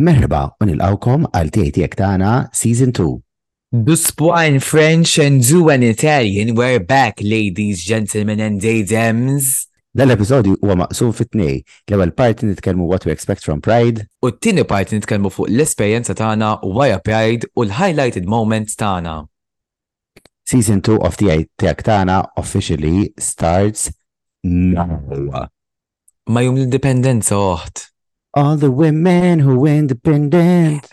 Merħba u nilqgħukom għal Tiegħi Tiegħek Tagħna Season Two. Duspu in French and zoo in Italian we're back ladies, gentlemen and dadems. Dan l-episodju huwa maqsum fi tnej, l-ewwel parti nitkellmu what we expect from Pride, U t-tieni parti nitkellmu fuq l-esperjenza tagħna wara Pride u l-highlighted moments tagħna. Season 2 of Tiegħi Tiegħek Tagħna officially starts now. Ma jum l-indipendenza oħt. All the women who independent.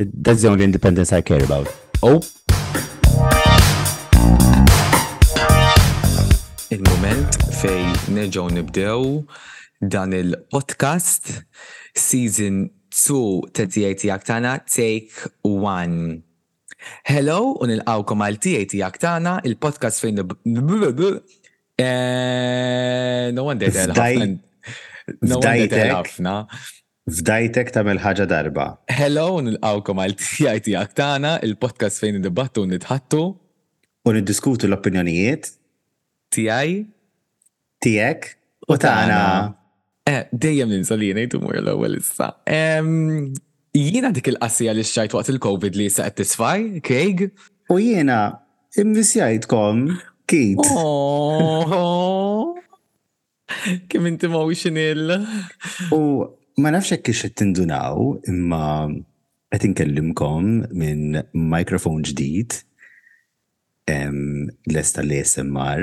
That's the only independence I care about. Oh. Il-moment fej nerġaw nibdew dan il-podcast season 2 tettijaj tijak tana take 1. Hello u nilqgħukom għal Tiegħi Tiegħek Tagħna, il-podcast fejn No one did that ħafna. No one did that ħafna. Fdajtek tagħmel ħaġa darba. Hello, nilqawkom għal tiegħi tiegħek tagħna, il-podcast fejn niddibattu nitħattu. U niddiskutu l-opinjonijiet. Tiegħi. Tiegħek u tagħna. Eh, dejjem ninsa li jiena jtumur l-ewwel issa. Jiena dik il-qassija li xċajt waqt il-Covid li issa qed tisfaj, Craig. U jiena immisjajtkom kit. Oh. Kim inti emotional. U ma nafx hekk ix tindunaw imma qed inkellimkom minn mikrofon ġdid lesta l-ASMR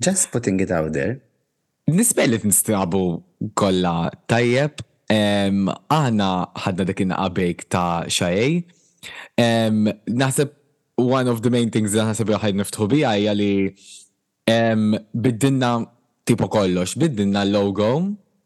Just putting it out there. Nisper li tinstabu kollha tajjeb. Aħna ħadna dik in-naqa' break ta' xahrejn. Naħseb one of the main things li naħseb li ħajr niftħu biha hija li biddilna tipo kollox. Biddilna l-logo.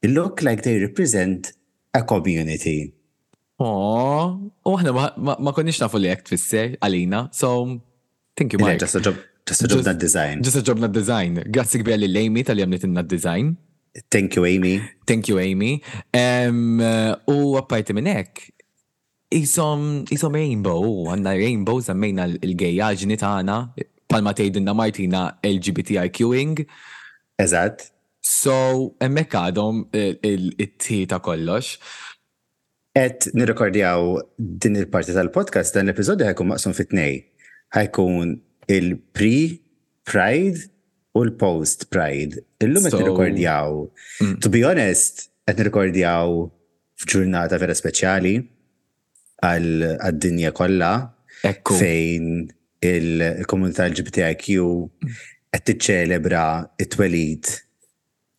They look like they represent a community. Aww, u aħna ma konniex nafu li hekk tfisser għalina, so thank you Mike. Ġasta ġobna d-design. Ġasta ġobna d-design. Grazzi kbir lil Amy tal-li għamlitilna d-design. Thank you Amy. Thank you Amy. U apparti minn hekk, Qishom, qishom rainbow, għandna rainbow, semmejna l-gejjaġni tagħna, bħalma tgħidilna Martina LGBTIQing. Eżatt. So, hemmhekk għadhom it-T ta' kollox. Qed nirrekordjaw din il-parti tal-podcast, dan l-episodju ħa jkun maqsum fi tnejn. Ħa jkun il-pre Pride u l-post Pride. Illum qed nirrekordjaw, to be honest, qed nirrekordjaw f'ġurnata vera speċjali għad-dinja kollha fejn il-komunità LGBTIQ qed tiċċelebra t-twelid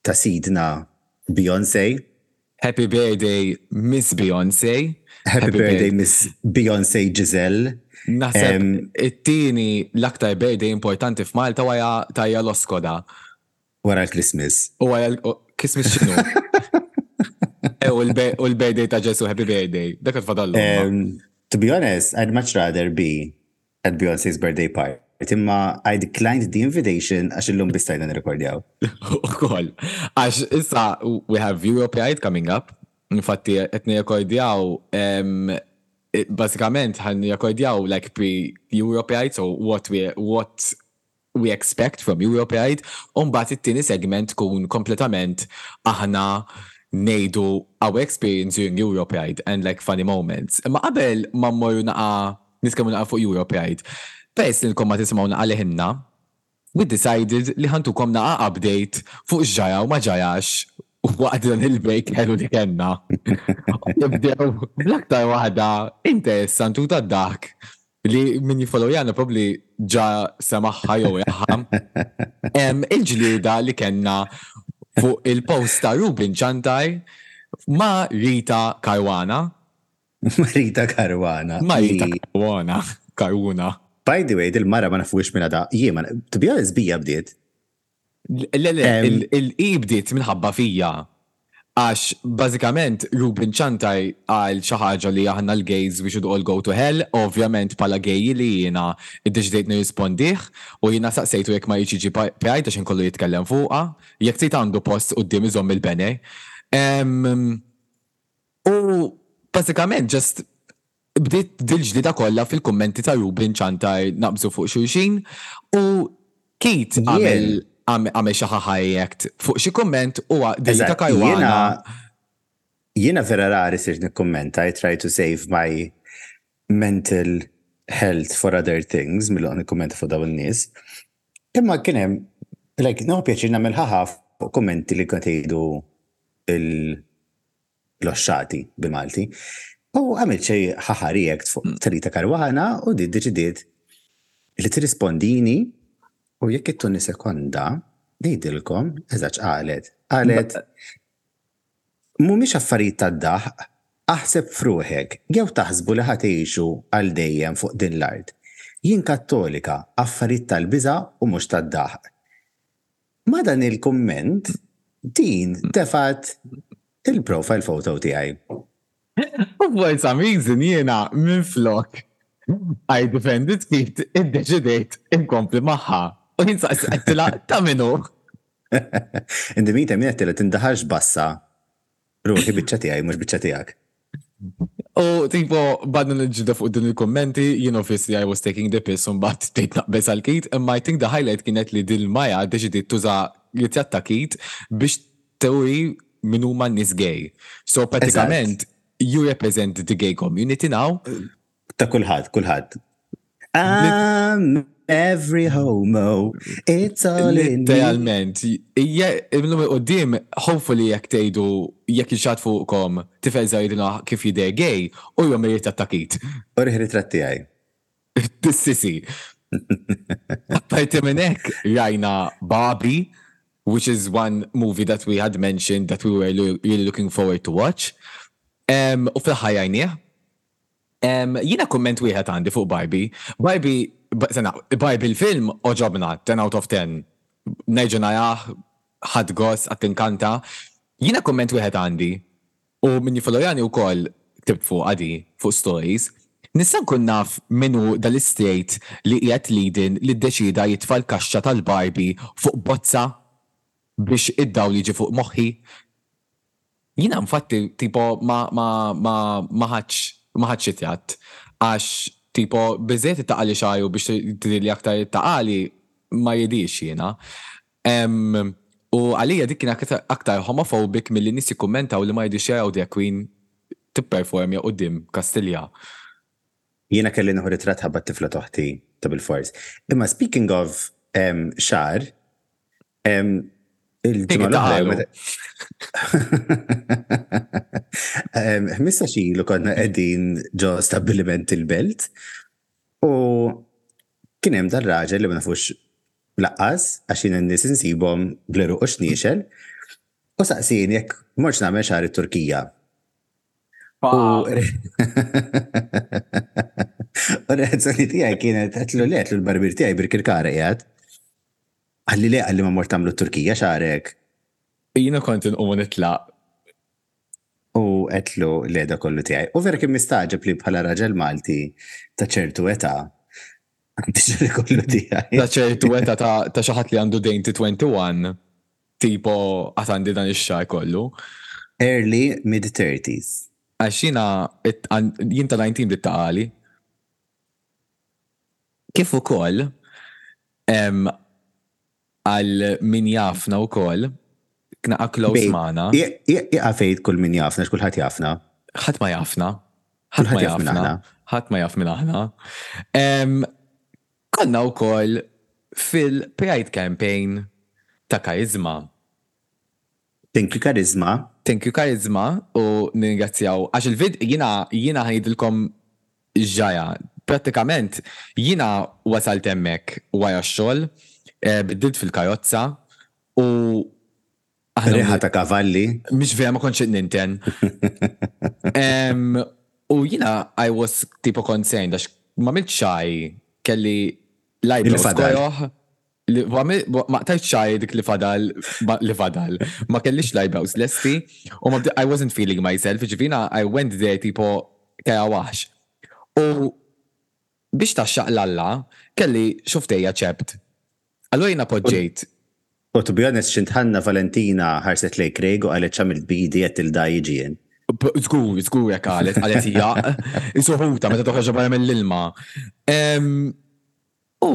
ta' sidna Beyoncé. Happy birthday Miss Beyoncé. Happy birthday Miss Beyoncé Giselle. Naħseb it-tieni l-aktar birthday importanti f'Malta wara tajja l-oskoda. wara l-Christmas. U wara l-Christmas x'inhu? Eh, u l-birthday ta' Ġesu, happy birthday. Dak qed fadallu. To be honest, I'd much rather be at Beyonce's birthday party. Imma I declined the invitation għax illum bistajna nirrekordjaw. Ukoll. Għax issa we have Europe Pride coming up. Infatti qed nirrekordjaw basikament ħan nirrekordjaw like pre Europe Pride, so what we what we expect from Europe Aid, u mbagħad it-tieni segment tkun kompletament aħna ngħidu our experience during Europe Aid and like funny moments. Imma qabel ma mmorru naqa' nitkellmu naqa' fuq Europe Aid, peress li lilkom ma tisimgħu naqa' leħinna, we decided li ħa ntukom naqa' update fuq x'ġara u ma ġarax waqt dan il-break ħelu li kellna. Nibdew bl-aktar waħda interessanti u tad-daħk li min jifollowjana probabli ġa semaħħa jew eħħa. Il-ġlieda li kellna fuq il-post ta' Rubin Ċantaj ma' Rita Karwana. Ma' Rita Karwana. Ma' Rita Karwana. Karwana. By the way, il-mara ma nafuwix minn għada, jiema, tbija l-izbija bdiet. Le, le, il-qibdiet minħabba fija. Għax, bażikament, Ruben Ċantar qal xi ħaġa li aħna l-gays we should all go to hell, ovvjament bħala gay li jiena iddeċidejt nirrispondih u jiena saqsejtu jekk ma jridx jiġi Pride għax inkollu jitkellem fuqha, jekk trid għandu post quddiem iżomm il-banner. U bażikament just Bdiet dil-ġlieda kollha fil-kummenti ta' Rubin Ċantar naqbżu fuq xulxin u Keith għamel għamel xi ħaħa react fuq xi kumment u din ta' Caruana. Jiena vera rari sirt nikkummenta, I try to save my mental health for other things milli noqgħod nikkummenta fuq dawn in-nies. Imma kien hemm like nieħu pjaċir nagħmel ħaħa fuq kummenti li kont jgħidu bloxxati bil-Malti. U għamilt xi ħaħa react fuq Talita Caruana u di deċidiet li tirrispondini u jekk ittuni sekonda ngħidilkom eżatt qalet. Qalet mhumiex affarijiet tad-daħq, aħseb f'ruħek, jew taħsbu li ħa tgħixu għal dejjem fuq din l-art. Jien Kattolika, affarijiet tal-biża' u mhux tad-daħq. Ma' dan il-kumment, din tefgħet il-profile photo tiegħi. U for some reason jiena minflok I defended Keith iddeċidejt inkompli magħha u jien saqsejt għedtilha ta' min hu? In the meantime jien għedtilha tindaħalx b'għassa Ruħi biċċa tiegħi mhux biċċa tiegħek. U tipo badna nġibda fuq din il-kommenti, you know fissi I was taking the piss un bat tejt naqbez għal-kit, imma I think the highlight kienet li din maja deċidi tuża li tjatta kit biex tewi minn huma nis gay. So pratikament you represent the gay community now. Ta' kulħadd, kulħadd. I'm every homo, it's all in Literalment, ija imlum il-qoddim, hopefully jek tejdu, jek jixat fuqkom, tifel zaħidina kif jider gay, u jom irrit attakit. U riħ ritratti għaj. Tissisi. Apparti minn hekk rajna Barbie, which is one movie that we had mentioned that we were really looking forward to watch. U fl-aħħar rajnieh. Jiena kumment wieħed għandi fuq Barbie. Barbie, sena, Barbie l-film oġobna, 10 out of 10. Nerġa' narah, ħadd gost, qatt inkanta. Jiena kumment wieħed għandi, u min jiffollowjani wkoll ktibt fuqha di, fuq stories, nista' nkun naf min hu dal-istrejt li qiegħed lead-in li ddeċieda jitfa' l-kaxxa tal-Barbie fuq bozza biex id-dawl jiġi fuq moħħi? Jiena infatti tipo ma ma ma ma ħadtx ma ħadtx it-tjatt għax tipo biżżejjed ittaqali xagħri u biex tidhirli aktar ittaqali ma jidhirx jiena. Ehm u għalija dik kienet aktar homophobic milli nies jikkummentaw li ma jridux jaraw drag queen tipperformja quddiem Kastilja. Jiena kelli nieħu ritratt ħabba t-tifla t'oħti ta' bilfors. Imma speaking of ehm xagħar, Il-ġimgħa l-oħra. 15 ilu konna qegħdin ġo stabbiliment il-belt u kien hemm dar-raġel li ma nafux laqqas għax jien n-nies insibhom bleru u xniexel u saqsin jekk morx nagħmel xahar it-Turkija. U r-reazzjoni tiegħi kienet qed l-barbir tiegħi birkirkara qiegħed. Qalli le qalli ma mort tagħmlu t-Turkija xagħrek. Jiena kont inqum u nitlaq. U għedtlu le da kollu tiegħi. U vera kien mistagħġeb li bħala raġel Malti ta' ċertu età għandix li kollu tiegħi. Ta' ċertu età ta' xi ħadd li għandu dejn ti 21 tipo għad għandi dan ix-xagħar kollu. Early mid 30s. Għax jiena jien ta' 19 bdiet taqali. Kif ukoll hemm għal min jafna wkoll, tnaqa' close magħna. Ieqaf għid kull min jafna għax kulħadd jafna. Ħadd ma jafna. Ħadd ma jafna. Ħadd ma jaf min aħna. Konna wkoll fil-Pride Campaign ta' Kariżma. Thank you Karizma. Thank you Karizma u nirringrazzjaw għax il-vid jiena jiena ħa ngħidilkom ġara. Prattikament jiena wasalt hemmhekk wara x-xogħol, biddilt fil-karozza u aħna Riħa ta' kavalli. Mhix vera ma kontx qed ninten. U jiena I was tipo concerned għax m'għamilt xagħri, kelli l-eyebrows koroh, Ma qtajt xaj dik li fadal, li fadal. Ma kellix l-eyebrows lesti, u ma I wasn't feeling myself, ġivina I went there tipo kera waħx. U biex taxxaq l-alla, kelli xuftejja ċept. Allura jiena poġġejt. U to be honest, xint ħanna Valentina ħarset lejn Craig u qalet x'għamilt b'idi qed tilda jiġi jien. Żgur, żgur hekk qalet, qalet hija. Isuħuta meta toħroġ barra mill-ilma. U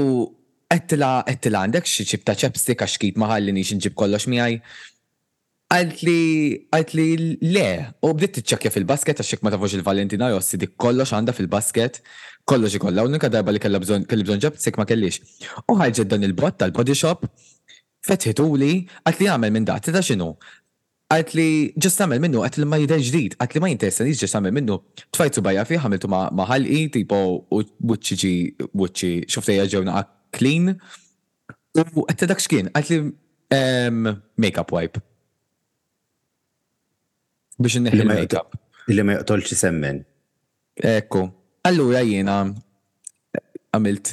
għedtilha, għedtilha, għandekx xi ċip ta' chapstick għax kif ma ħalliniex inġib kollox miegħi? Qaltli, qaltli le, u bdiet tiċċekkja fil-basket għax jekk ma tafux il-Valentina Rossi dik kollox għandha fil-basket, kollox ikollha, u l-unika darba li kellha bżonn, kelli bżonn chapstick ma kellhiex. U ħarġet dan il-bott tal-Body Shop, fetħithuli, qaltli agħmel minn da, tista' x'inhu? Għidt li ġust nagħmel minnu, għidt li ma jidher ġdid, għidt li ma jinteressanix ġust nagħmel minnu, tfajt subgħajja fih għamiltu ma' ħalqi tipo u wiċċi ġie wiċċi, xufftejja ġew naqgħa clean u għidt li dak x'kien, għidt li ehm makeup wipe biex inneħħi l-makeup. Li ma joqtolx isemmen. Ekku. Allura jiena għamilt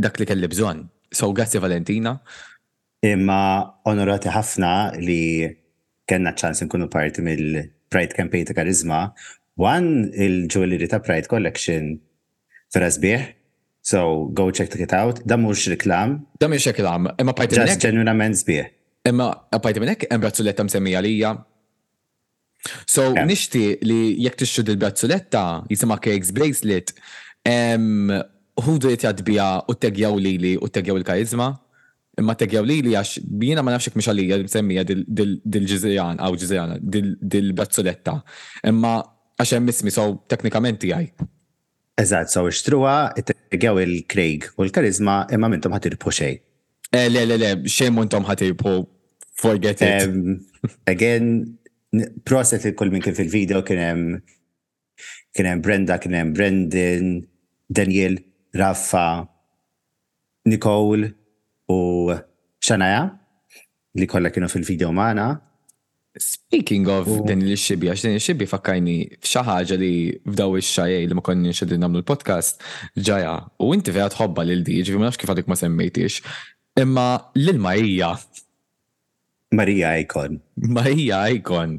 dak li kelli bżonn. So grazzi Valentina. Imma onorati ħafna li kellna ċ-ċans inkunu parti mill-Pride Campaign ta' Karizma One, il-ġuwelliri ta' Pride Collection vera sbieħ, so go check it out, dan mhux reklam. Dan mhux reklam, imma apparti minn hekk. Just ġenwinament sbieħ. Imma apparti minn hekk hemm brazzulett ta' msemmi għalija. So, nishti li jek tixtru dil-brazzuletta jisima Cakes Bracelet, ħudu li tjadbija u tegjaw lili u tegjaw il-karizma. Imma tegjaw lili għax jiena ma nafxek mux għalija msemmija dil-ġizrijan għaw ġizrijan dil-brazzuletta. Imma għax hemm ismi so teknikament tiegħi. Eżatt, so ixtruha, ittaggew il-Craig u l-Karizma imma m'intom ħa tirbħu xejn. Eh, le, le, le, xejn m'intom ħa tirbħu, forget it. Um, again, proset li kull minn kien fil-video kien hemm kien hemm Brenda, kien hemm Brendan, Daniel, Raffa, Nicole u Shania li kollha kienu fil-video magħna. Speaking of din il-xibja, għax din il-xibja fakkajni f'xi ħaġa li f'daw ix-xajej li ma konniex qegħdin nagħmlu l-podcast, ġaja, u inti vera tħobbha lil di, jiġifieri ma nafx kif għadek ma semmejthiex, imma lil Marija. Marija Icon. Marija Icon.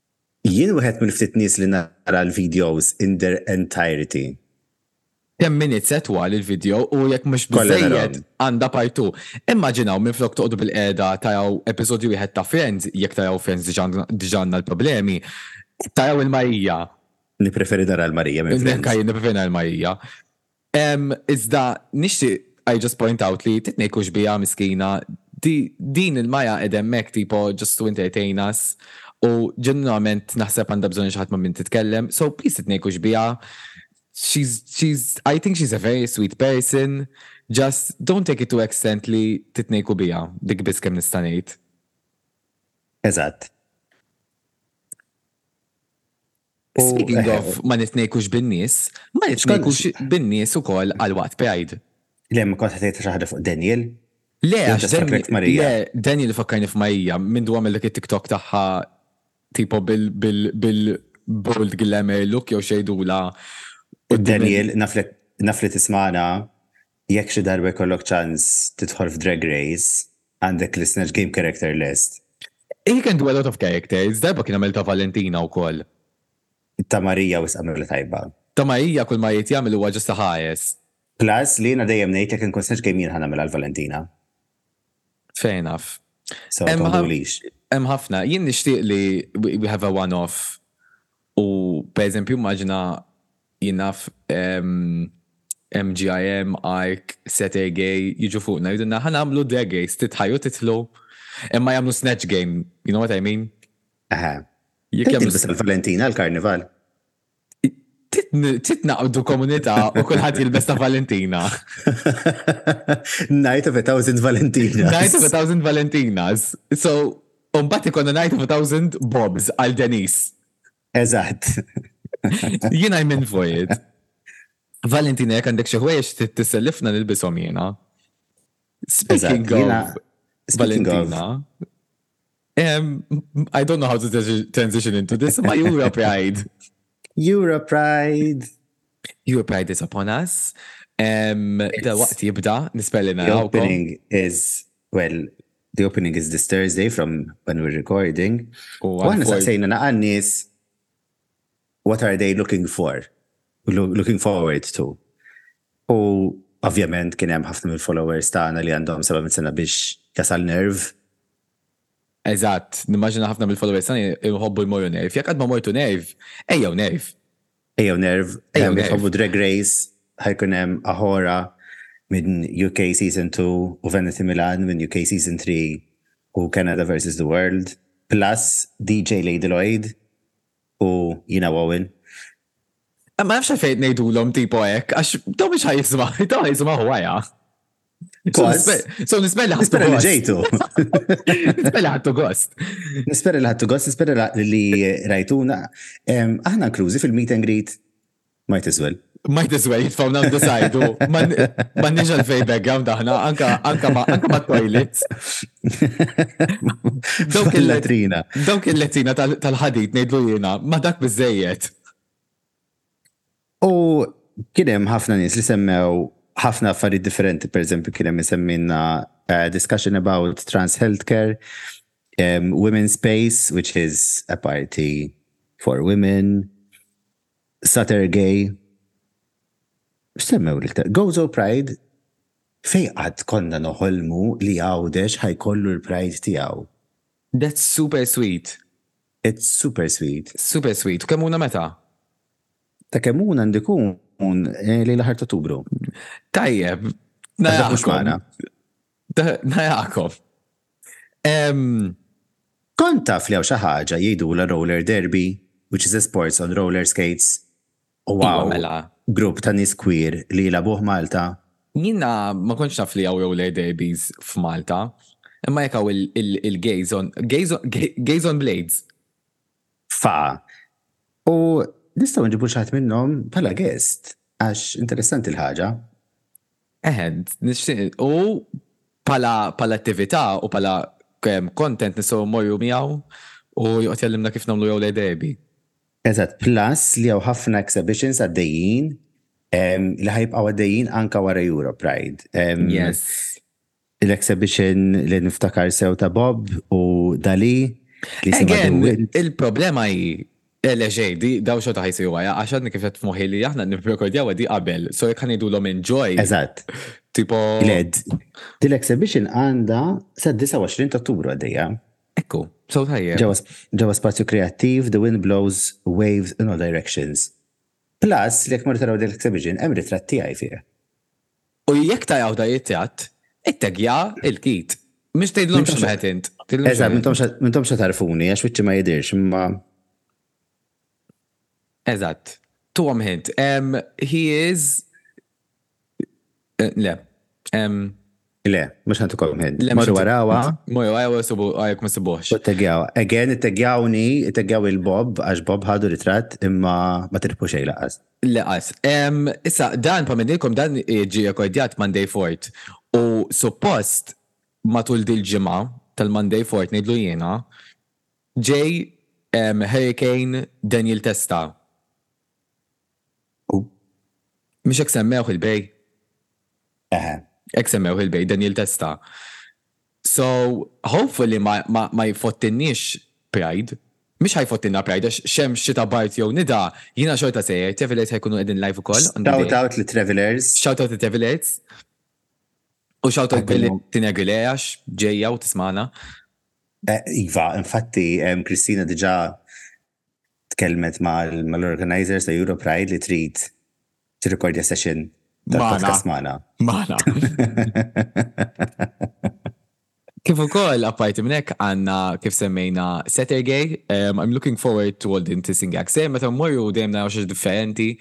Jien wieħed mill-ftit nies li nara l-videos in their entirety. Kemm min itset twal il-video u jekk mhux Kollha biżżejjed narahom. għandha part two. Immaġinaw minflok toqgħodu bil-qiegħda taraw episodju wieħed ta' Friends, jekk taraw Friends diġà diġà għandna l-problemi, taraw il-Marija. Nippreferi nara l-Marija minn Friends. Neħka jien nippreferi nara l-Marija. Iżda nixtieq I just point out li titnejkux biha miskina, din il-Maya qiegħda hemmhekk tipo just to entertain us u ġenwinament naħseb għandha bżonn xi ħadd ma' min titkellem, so please titnejkux biha, she's she's I think she's a very sweet person, just don't take it to extent li titnejku biha, dik biss kemm nista' ngħid. Eżatt. Speaking eh, of ma nitnejkux bin-nies, ma nitnejkux bin-nies ukoll għal waqt Pride. Le, ma kont ħatejt xi ħaġa fuq Daniel. Le, le, Daniel fakkarni f'Marija, minn dwar mill it-TikTok tagħha tipo bil-bold glamour look jew xejdula. U Daniel, naflet tismana Jekk xi darba jkollok ċans tidħol f'Drag Race, għandek l-isnatch game character lest? He can do a lot of characters, darba kien għamel ta' Valentina wkoll. Ta' Maria wisq għamilha tajba. Ta' Maria kull ma jrid jagħmel huwa ġust iħares. Plus li jiena dejjem ngħid jekk inkun snatch game jien ħa nagħmilha l-Valentina. Fair enough. So ma tgħoddulix. Hemm ħafna. Jien nixtieq li we have a one off u pereżempju immaġina Jien naf MGIM, arc, set A gay jiġu fuqna jgħidu lna ħa nagħmlu Drag Race titħajru tidħlu imma jagħmlu Snatch Game, you know what I mean? Eħe. Trid tilbes San Valentin għall-Karnival? Trid naqdu komunità u kulħadd jilbes ta' Valentina. Night of a thousand Valentinas. Night of a thousand Valentinas. So, mbagħad ikonna Night of a thousand Bobs għal Denise. Eżatt. Jiena jmin vojt. Valentina, jek għandek xi ħwejjeġ tissellifna nilbishom jiena. Speaking of Valentina, Um, I don't know how to transition into this, ma Euro Pride. Euro Pride. Euro Pride is upon us. Um, da waqt jibda, nispellina. The opening is Well, the opening is this Thursday from when we're recording. U għanna saqsejna naqan nis what are they looking for, looking forward to. U ovvjament kien hemm ħafna mill-followers tagħna li għandhom seba' minn sena biex jasal nerv. Eżatt, nimmaġina ħafna mill-followers tagħna jħobbu jmorru nerv. Jekk qatt ma mortu nerv, ejjew nerv. Ejjew nerv, ejjew nitħobu Drag Race, ħajkun hemm aħora minn UK Season 2 u Vanity Milan minn UK Season 3 u Canada versus the World, plus DJ Lady Lloyd u jina Owen. Ma nafx għalfejn ngħidulhom tipo hekk, għax dawn mhux ħajisma', dawn ħajisma' ħwajja. So nispera li ħattu li ġejtu. Nispera li ħattu gost. Nispera li ħattu gost, nispera li rajtuna. Aħna inklużi fil-meet and greet might as well. Might as well, jitfawna d-desajdu. Man nix għal-fej background aħna, anka ma toilets. Dawk il-latrina. Dawk il-latrina tal-ħadid nejdlu jena, ma dak bizzejiet. U kien hemm ħafna nies li semmew ħafna affarijiet differenti, pereżempju kien hemm isemmilna uh, discussion about trans healthcare, um, women's space, which is a party for women, Saturday gay. Semmew l-iktar. Gozo Pride fej għad konna noħolmu li għawdex ħajkollu l-Pride tiegħu. That's super sweet. It's super sweet. Super sweet. U kemm huna meta? Ta' kemm hu għandu jkun lejn l-aħħar ta' Ottubru. Tajjeb. Najakom. Najakom. Kont taf li hawn xi ħaġa jgħidulha roller derby, which is a sports on roller skates. U għaw, mela. grupp ta' nies queer li jilagħbuh Malta? Jiena ma kontx naf li hawn jew le derbies f'Malta. Imma jekk hawn il-gays on, gays, gays on blades. Faqa. U nistgħu nġibu xi ħadd minnhom bħala guest għax interessanti l-ħaġa. Eħe, nixtieq u bħala attività u bħala content nistgħu mmorru miegħu u joqgħod jgħallimna kif nagħmlu jew le derby. Eżatt, plus li hawn ħafna exhibitions għaddejjin li ħa jibqgħu għaddejjin anke wara Europride. Yes. Il-exhibition li niftakar sew ta' Bob u Dali. Again, il-problema hi Leġej, di daw xo taħi si għaja, għaxadni kif għet moħi li jahna n-rekordjawa di qabel, so jek għanidu l-om enjoy. Eżat. Tipo. Led, dil-exhibition għanda sa' 29 ta' ottubru għadija. Ekku, sew tajjeb. Ġewwa spazju kreattiv, the wind blows waves in all directions. Plus, jekk morru taraw l-exhibition, hemm ritratt tiegħi fih. U jekk ta' jawda ritratt, ittaggja il-kid. Mhux tgħidilhomx x'qed int. Eżatt, m'intomx se tagħrfuni għax wiċċi ma jidhirx, imma. Eżatt. Tuhom hint. Ehm, he is eh, le. Ehm, Le, mhux ħa ntukom hint. le, Morru warawha. Morru warawha u sibu għajk ma sibuhx. U tteggjaw. Again, itteggjawni, itteggjaw il-Bob, għax Bob ħadu ritratt imma ma tirħbu xejn laqas. Laqas. Ehm, issa, dan palma ngħidilkom dan jiġi rekordjat Monday Fort. U suppost matul dil-ġimgħa tal-Monday Fort ngħidlu jiena, Ġej Hurricane Daniel Testa u Mhux hekk semmewh il-Bey? Eħe. Hekk semmewh il-Bey, Daniel Testa. So, hopefully ma ma ma jfottilniex Pride. Mhux ħa jfottilna Pride għax xemx, xita, bard jew nida, jiena xorta sejjer, Travelers ħa jkunu qegħdin live ukoll on the day. Shout out li Travelers. Shout out li Travelers. U shout out li Tina Grilea għax ġejja u tismagħna. Iva, infatti Kristina diġà tkellmet mal-organizers ta' Europe Pride li trid tirrekordja session tal-podcast magħna. Magħna. Kif ukoll apparti minn hekk għandna kif semmejna Saturday, um, I'm looking forward to all the interesting acts. Dejjem meta mmorru dejjem naraw xi differenti.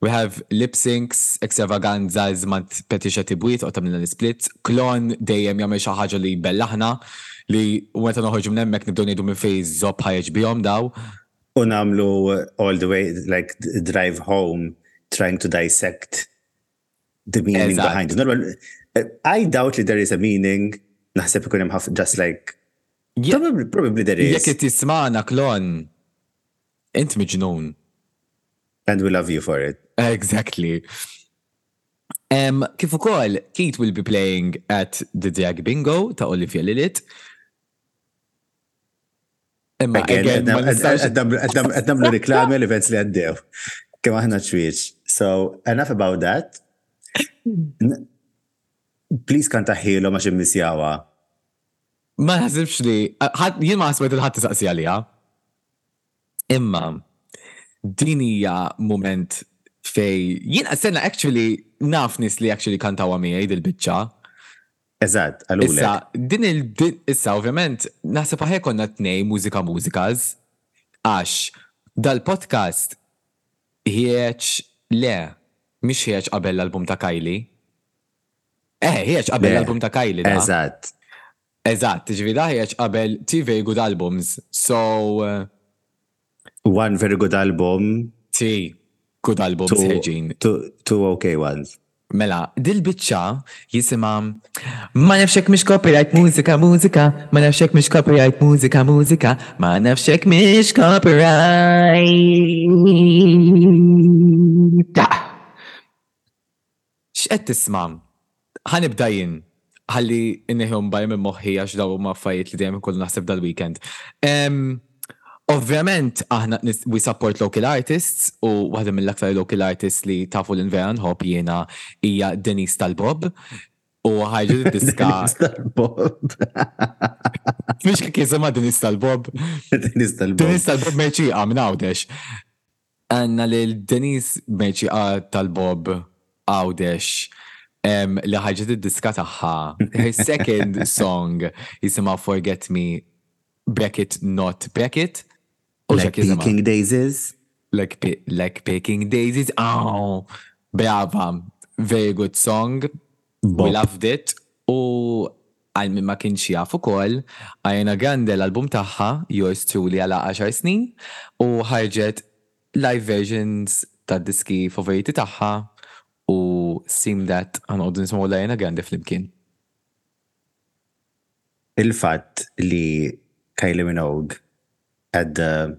We have lip syncs, extravaganza, żmant Petri Xettibwiet qgħod tagħmlilna l-isplits, Klon dejjem jagħmel xi ħaġa li jbellaħna li u meta noħorġu minn hemmhekk nibdew ngħidu minn fejn iż-zopp ħareġ bihom daw. U nagħmlu all the way like drive home trying to dissect the meaning behind it. Eżatt. I doubt li there is a meaning, naħseb ikun hemm ħafna just like probably there is. Jekk qed tismagħna Klon. Int miġnun. And we love you for it. Exactly. Um, kif ukoll, Keith will be playing at the Drag Bingo ta' Olivia Lilith. Imma għednamlu reklami l-events li għaddew. Kem aħna ċwieċ. So, enough about that. Please kan taħħilu ma ximmisjawa. Ma ħazibx li, jien ma ħasbet il-ħatti saqsi għalija. Imma din hija mument fej jien stenna actually naf nies li actually kantawha miegħi dil-biċċa. Eżatt, għalulek. Issa, din il issa ovvjament naħseb aħjar konna tnej mużika mużikas għax dal-podcast ħieġ le, mhix ħieġ qabel l-album ta' Kylie. Eh, ħieġ qabel l-album ta' Kylie. Eżatt. Eżatt, ġifieri dak ħareġ qabel Three Very Good Albums, so. One Very Good Album. Three Good Albums ħerġin. Two OK Ones. Mela, dil-biċċa jisimha Ma nafx hekk mhix copyright mużika mużika, ma nafx hekk mhix copyright mużika mużika, ma nafx hekk mhix copyright. X'qed tisma'? Ħa nibda jien, ħalli inneħħihom barra minn moħħi għax dawn huma affarijiet li dejjem inkollu naħseb dal-weekend. Ovvjament aħna, we support local artists u waħda mill-aktar local artists li tafu li vera nħobb jiena hija Denise Talbob u ħarġet id-diska. Denise Talbob. Mhux kif jisimha Denise Talbob? Denise Talbob. Denise Talbob merċieqa minn Għawdex. Għandna lil Denise Mejċiqa tal-Bob Għawdex li ħarġet id-diska tagħha. Her second song jisimha Forget Me Bracket Not Bracket. U x'hekk jisimha? Like Picking Daisies. Like Picking Daisies, aww! Brava, very good song. Bob. Love it u għal min ma kienx jaf ukoll, Ariana Grande l-album tagħha, Yours Truly għal għaxar snin u ħarġet live versions tad-diski favoriti tagħha u seem that ħa noqogħdu nisimgħu lil Ariana Grande flimkien. Il-fatt li Kylie Minogue at the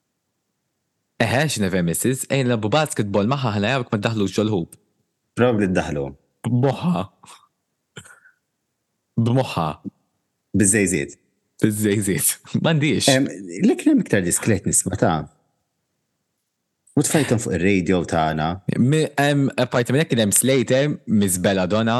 Eħe, xi nifhem Missis, ejja nilgħabu basketball magħha ħa naraw jekk ma ddaħħlux ġol-ħub. Probabbli ddaħħlu. B'moħħha. B'moħħha. Biż-żejżiet. Biż-żejżiet. M'għandhiex. L-ikel hemm iktar diskret nisma' taf. U tfajthom fuq ir-radio tagħna. Apparti minn hekk kien hemm Slater, Miss Belladonna,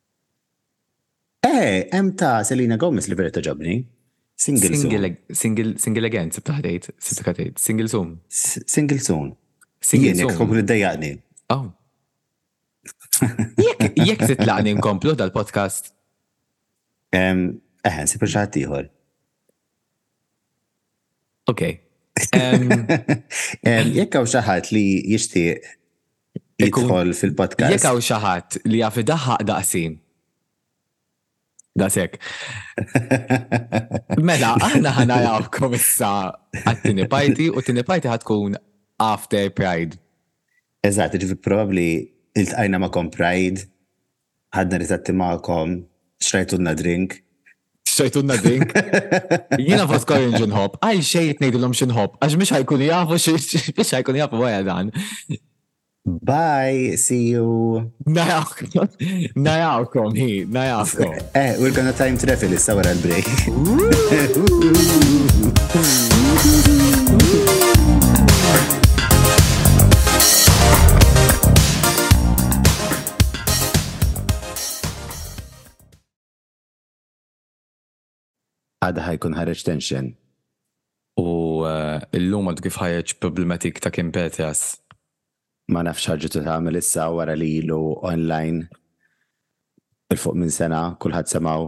Eh, hemm ta' Selena Gomez li vera toġobni. Single soon. Single again, sibta ħdejt, sibta ħdejt. Single soon. Single soon. Single soon. Jien, li d-dajjaqni. Oh. Jek titlaqni nkomplu dal-podcast? Eħen, eh, sibta xaħat tiħor. Ok. Jekk hawn xi ħadd li jixtieq jidħol fil-podcast. Jekk hawn xi ħadd li jaf idaħħaq daqsim. Dasek. Mela, aħna ħana jafkom issa għat-tini parti u t-tini parti ħatkun after Pride. Eżatt, ġifi probabli il-tqajna ma' kom Pride Ħadna ritratti magħkom, xtrajtulna drink. Xtrajtulna drink. Jiena vodka orange nħobb, għal xejn ngħidilhom xi nħobb, għax mhux ħajkunu jafu biex ħajkunu jafu wara dan. Bye, see you. Najawkom, najawkom, hi, najawkom. Eh, we're gonna time travel is our break. Għada ħajkun ħareġ tension. U illum għad kif ħareġ problematik ta' Kim Petras. Ma nafx ħarġu tagħmel issa wara li ilu online il-fuq minn sena kulħadd semgħu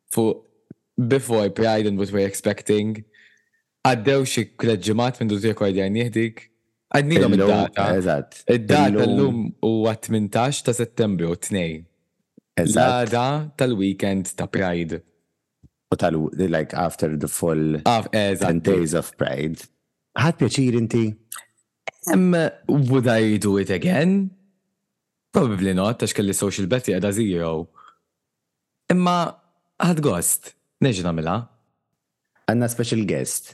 fuq Before Pride and What We're Expecting, għaddew xi tliet ġimgħat minn tirrekordjajnieh dik. Għednilhom id-data. Eżatt. Id-data llum huwa 18 ta' Settembru, Tnejn. Eżatt. L-għada tal-weekend ta' Pride. U tal, like after the full ten days of Pride. Ħadt pjaċir inti? Would I do it again? Probably not, għax kelli social battery qiegħda zero. Imma ħadt gost. Nerġa' nagħmilha. Għandna special guest.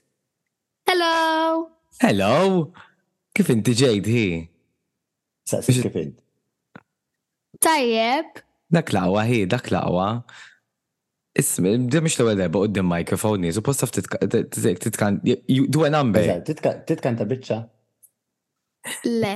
Hello! Hello! Kif inti Jade, hi? Saqsik kif int. Tajjeb. Dak l-aqwa hi, dak l-aqwa. Isma', din mhix l-ewwel darba quddiem microphone hi, suppost taf titkanta, do a number. Eżatt, titkanta biċċa? Le.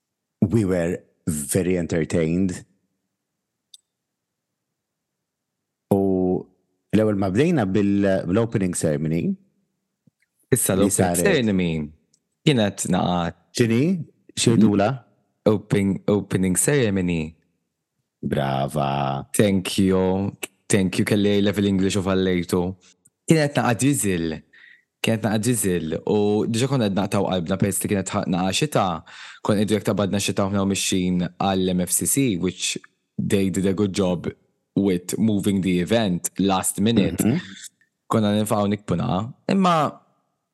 We were very entertained. U l-ewwel ma bdejna bil-opening ceremony. Issa l-opening ceremony kienet naqat. Ġini, xejdula? Opening ceremony. Brava. Thank you, thank you, kelli A level English u fallejtu. Kienet naqa' diżil, kienet naqa' diżil u diġà konna qed naqtgħu qalbna peress li kienet naqa' xita, konna ngħidu jekk taqbadna xita aħna u mixjin għall-MFCC which they did a good job with moving the event last minute, konna ninfaqgħu nikpu naqa'. Imma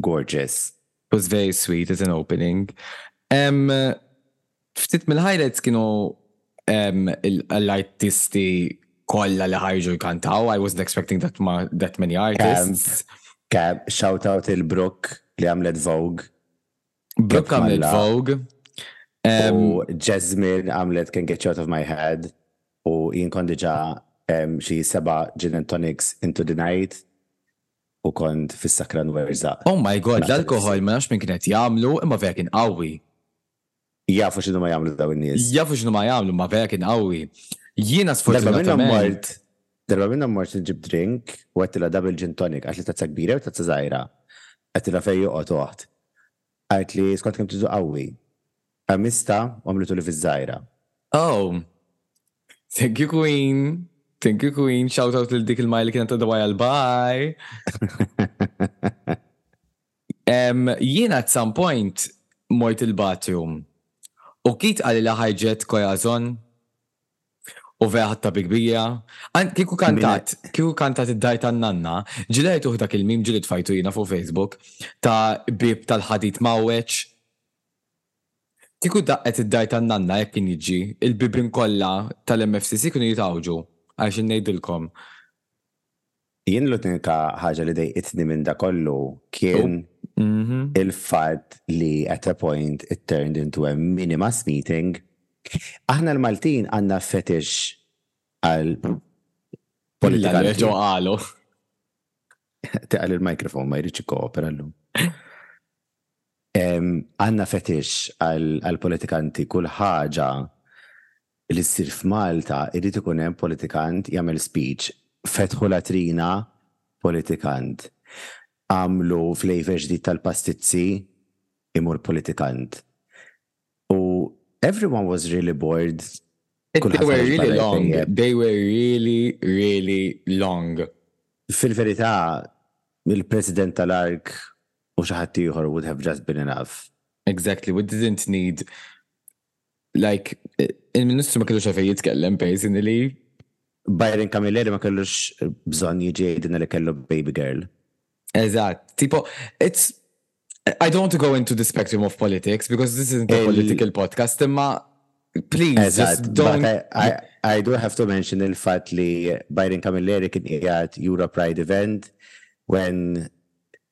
gorgeous. It was very sweet as an opening. Ehm ftit mill-highlights kienu ehm l-artisti kollha li ħarġu jkantaw. I wasn't expecting that, that many artists. Keb, shout out il-Brook li għamlet Vogue. Brook għamlet Vogue. Um, u Jasmine għamlet Can Get You Out of My Head u jien kondiġa xi seba gin and tonics into the night. u kont fis-sakran werzaq. Oh my God l-alkohol ma nafx minn kien qed jagħmlu imma vera kien qawwi. Jafu x'inhuma jagħmlu dawn in-nies. Jafu x'inhuma jagħmlu imma vera kien qawwi. Jiena sfortunatament. Darba minnhom mort darba minnhom mort inġib drink u għedtilha double gin tonic għedtli tazza kbira jew tazza żgħira. Għedtilha fejn joqgħod oħt. Għidt li skont kemm tidu qawwi. Qamistha u għamlitu li fiż-żgħira. Oh! Thank you Queen! Thank you Queen! Shout out lil dik il-Maya li kienet għadha wild bye! Ehm, jiena at some point mort il-bathroom u Keith qalilha ħarġet corazon. U vera ħadta bi kbira. Għan, kieku kantat, kieku kantat id-dar tan-nanna, ġilejt uħ dak il-mim ġili tfajtu jina fuq Facebook ta' bib tal-ħadid mgħawweġ. Kieku daqqet id-dar tan-nanna hekk kien jiġi, il-bibien kollha tal-MFCC kienu jitgħawġu, għax xi ngħidilkom. Jien l-unika ħaġa li dejqitni minn dak kollu kien il-fatt li at a point it turned into a mini mass meeting. Aħna l-Maltin għandna fetish għal politikanti. Illa reġgħu qalu. Teqal il-microphone ma jridx ikkoopera llum. Għandna fetix għall-politikanti, kull ħaġa li ssir f'Malta jrid ikun hemm politikant jagħmel speech. Fetħu latrina, politikant. Għamlu flavour ġdid tal-pastizzi, imur politikant. U everyone was really bored. They were really long. They were really, really long. Fil-verità, il-President tal-ARK u xi ħadd ieħor would have just been enough. Exactly, we didn't need like il-Ministru ma kellux għalfejn jitkellem basically. Byron Camilleri ma kellux bżonn jiġi jgħidilna li kellu baby girl. Eżatt, tipo, it's I don't want to go into the spectrum of politics because this isn't a political podcast, imma please Exact. just don't. I, I, I do have to mention il fact li Byron Camilleri kien qiegħed Europe Pride event when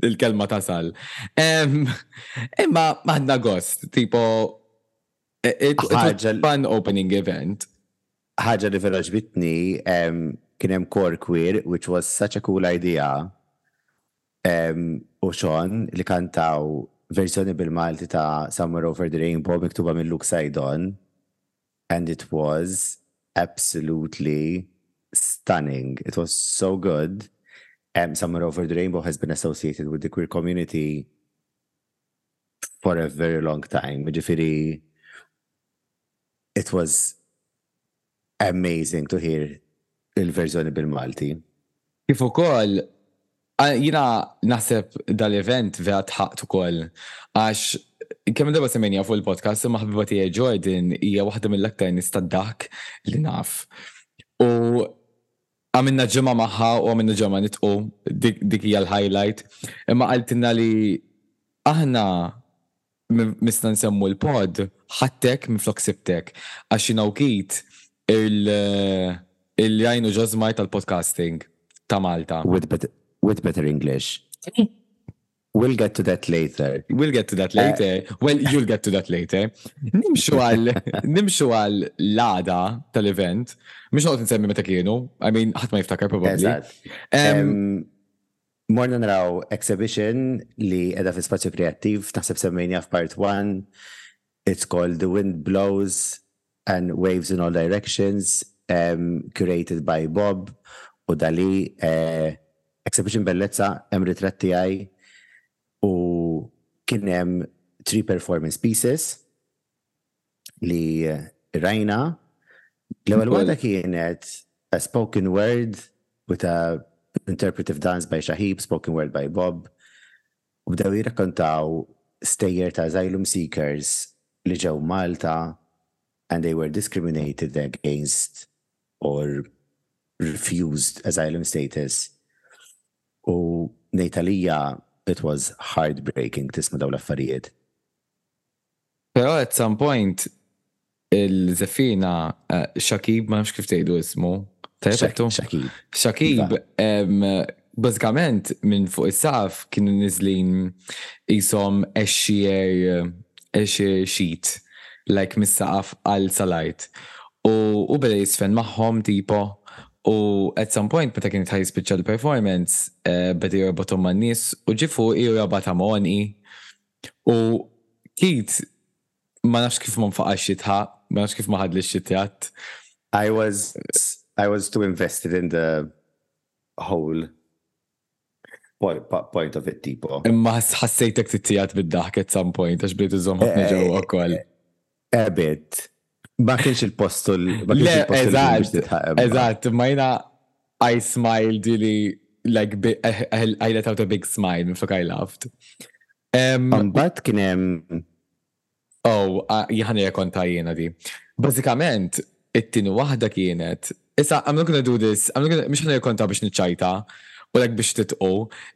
Il-kelma tasal. Imma għadna gost, tipo, e, e, fun opening event. ħaġa li vera ġbitni, kien hemm kor kwir, which was such a cool idea. U xon li kantaw verżjoni bil-Malti ta' Somewhere Over the Rainbow miktuba minn Luke Saidon. and it was absolutely stunning. It was so good. Um, Summer Over the Rainbow has been associated with the queer community for a very long time. Ġifiri, it was amazing to hear il-verżjoni bil-Malti. Kif ukoll Jiena naħseb dal-event vera tħaqqt ukoll għax kemm il-darba semmejniha fuq il-podcast imma ħbiba tiegħi Jordan hija waħda mill-aktar nies tad-daħk li naf. U għamilna ġimgħa magħha u għamilna ġimgħa nidħqu, dik hija l-highlight. Imma qaltilna li aħna Mistna nsemmu l-pod, ħadtek minflok sibtek, għax jien Awkid il-Ryan u Ġożmar tal-podcasting ta' Malta. With better English. We'll get to that later. We'll get to that later. Well, you'll get to that later. Nimxu għal l-għada tal-event. Mhux noqgħod insemmi meta kienu. I mean, ħadd ma jiftakar probabbli. Eżatt. Morna naraw exhibition li qiegħda fi Spazju Kreattiv, naħseb semmejniha f'part one, it's called The Wind Blows and Waves in All Directions, curated by Bob u Dalí, exhibition bellezza, hemm ritratt tiegħi u kien hemm three performance pieces. li rajna, l-ewwel waħda kienet a spoken word with a interpretive dance by Shahib, spoken word by Bob, u bdew jirrakkontaw stejjer ta' asylum seekers li ġew Malta and they were discriminated against or refused asylum status u ngħid għalija it was heartbreaking tisma' dawn l-affarijiet. Però at some point il-żeffina Shakib, ma nafx kif tgħidu ismu, tajjeb Shakib. Shakib bażikament minn fuq is-saqaf kienu niżlin qishom għexier sheet like mis-saqaf għal sal-art u hu beda jiżfen magħhom tipo u at some point meta kienet ħa jispiċċa l-performance beda jorbothom man-nies u ġie fuqi u rabathom għonqi U Keith ma nafx kif ma nfaqax jidħaq, ma nafx kif ma ħadlix xi tjatt. I was I was too invested in the whole point of it tipo. Imma ħassejtek titjat bid-daħk at some point għax bdejt iżżomm ħafna ġewwa wkoll. Ebed, ma kienx il-post u l- ma kienx Le, il-post u l-ħin biex eżatt, titħaq hemm. eżatt, imma jiena I smiled li like bi- eh, eh, I let out a big smile minn flok I laughed. Em, Mbagħad kien hemm Oh, ah, jħan rekonta jiena di. Bażikament, it-tieni waħda kienet. Issa, I'm not gonna do this, I'm not gonna, mhux ħan rekonta biex niċċajta, u lek biex titqu,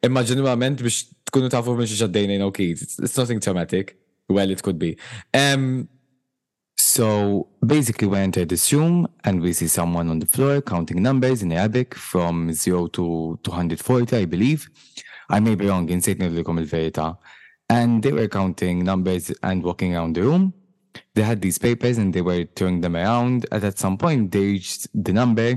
imma ġeneralment biex tkunu tafu minn xi ġaddejna jnokid. It's nothing traumatic. well, it could be. Um, So basically, we enter this room and we see someone on the floor counting numbers in Arabic from 0 to 240, I believe. I may be wrong, insejtni l-kom il And they were counting numbers and walking around the room. They had these papers and they were turning them around. And at some point, they reached the number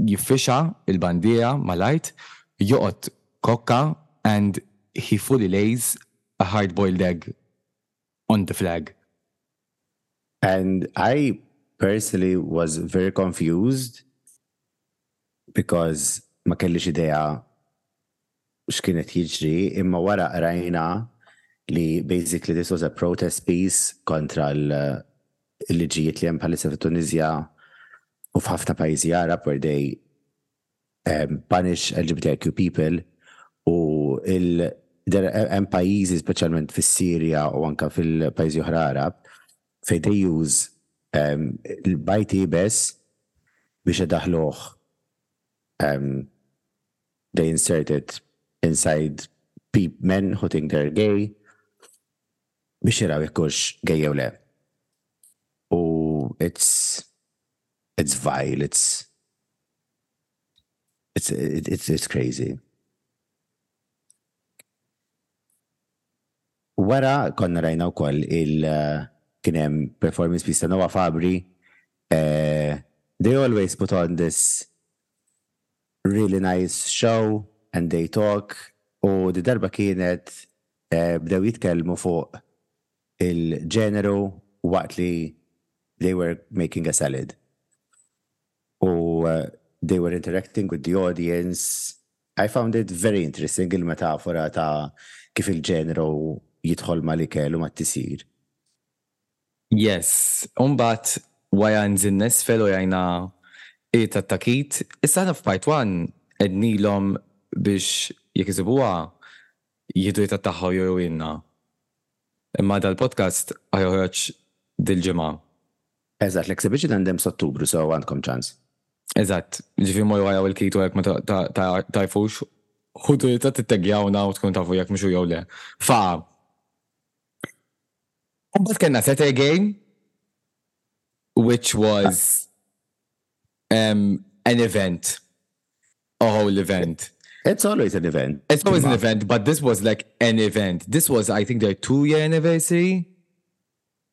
Jiffixa il-bandiera mal-art, joqgħod kokka and he fully lays a hard boiled egg on the flag. And I personally was very confused because ma kellix idea x'kienet jiġri imma wara qrajna li basically this was a protest piece kontra l-liġijiet li hemm bħalissa fit-Tunisja u f'ħafna pajjiżi Għarab where they punish LGBTIQ people u hemm pajjiżi speċjalment fis-Sirja u anke fil-pajjiżi oħra Għarab fejn they use il-bajt iebes biex idaħħluh they insert it inside peop men who think they're gay biex jaraw jekk hux gay jew le. U it's it's vile, it's it's it's, it's crazy. Wara konna rajna wkoll il- uh, kien hemm performance piece ta' Noah Fabri. Uh, they always put on this Really nice show and they talk u didarba kienet bdew jitkellmu fuq il-ġeneru waqt li they were making a salad u they were interacting with the audience I found it very interesting il-metafora ta' kif il-ġeneru jidħol mal-ikel u mat-tisjir. Yes. U mbagħad wajha inżil n'isfel u jgħinha hi tattakit. Issa aħna f'part one għednilhom biex jekk isibuha jieħdu hi tat-tagħha u jurujilna. Imma dal-podcast ħa joħroġ dil-ġimgħa. Eżatt, l-exhibition għandem s'Ottubru so għandkom ċans. Eżatt, jiġifieri morru araw il-kit u jekk ma tagħrfux, ħudu hi tat-titteggjauna u tkunu tafu jekk mhux hu jew le. Faqa! Mbagħad kellna Saturday game which was um, an event, a whole event. It's always an event. It's always an event, but this was like an event. This was, I think, their two-year anniversary.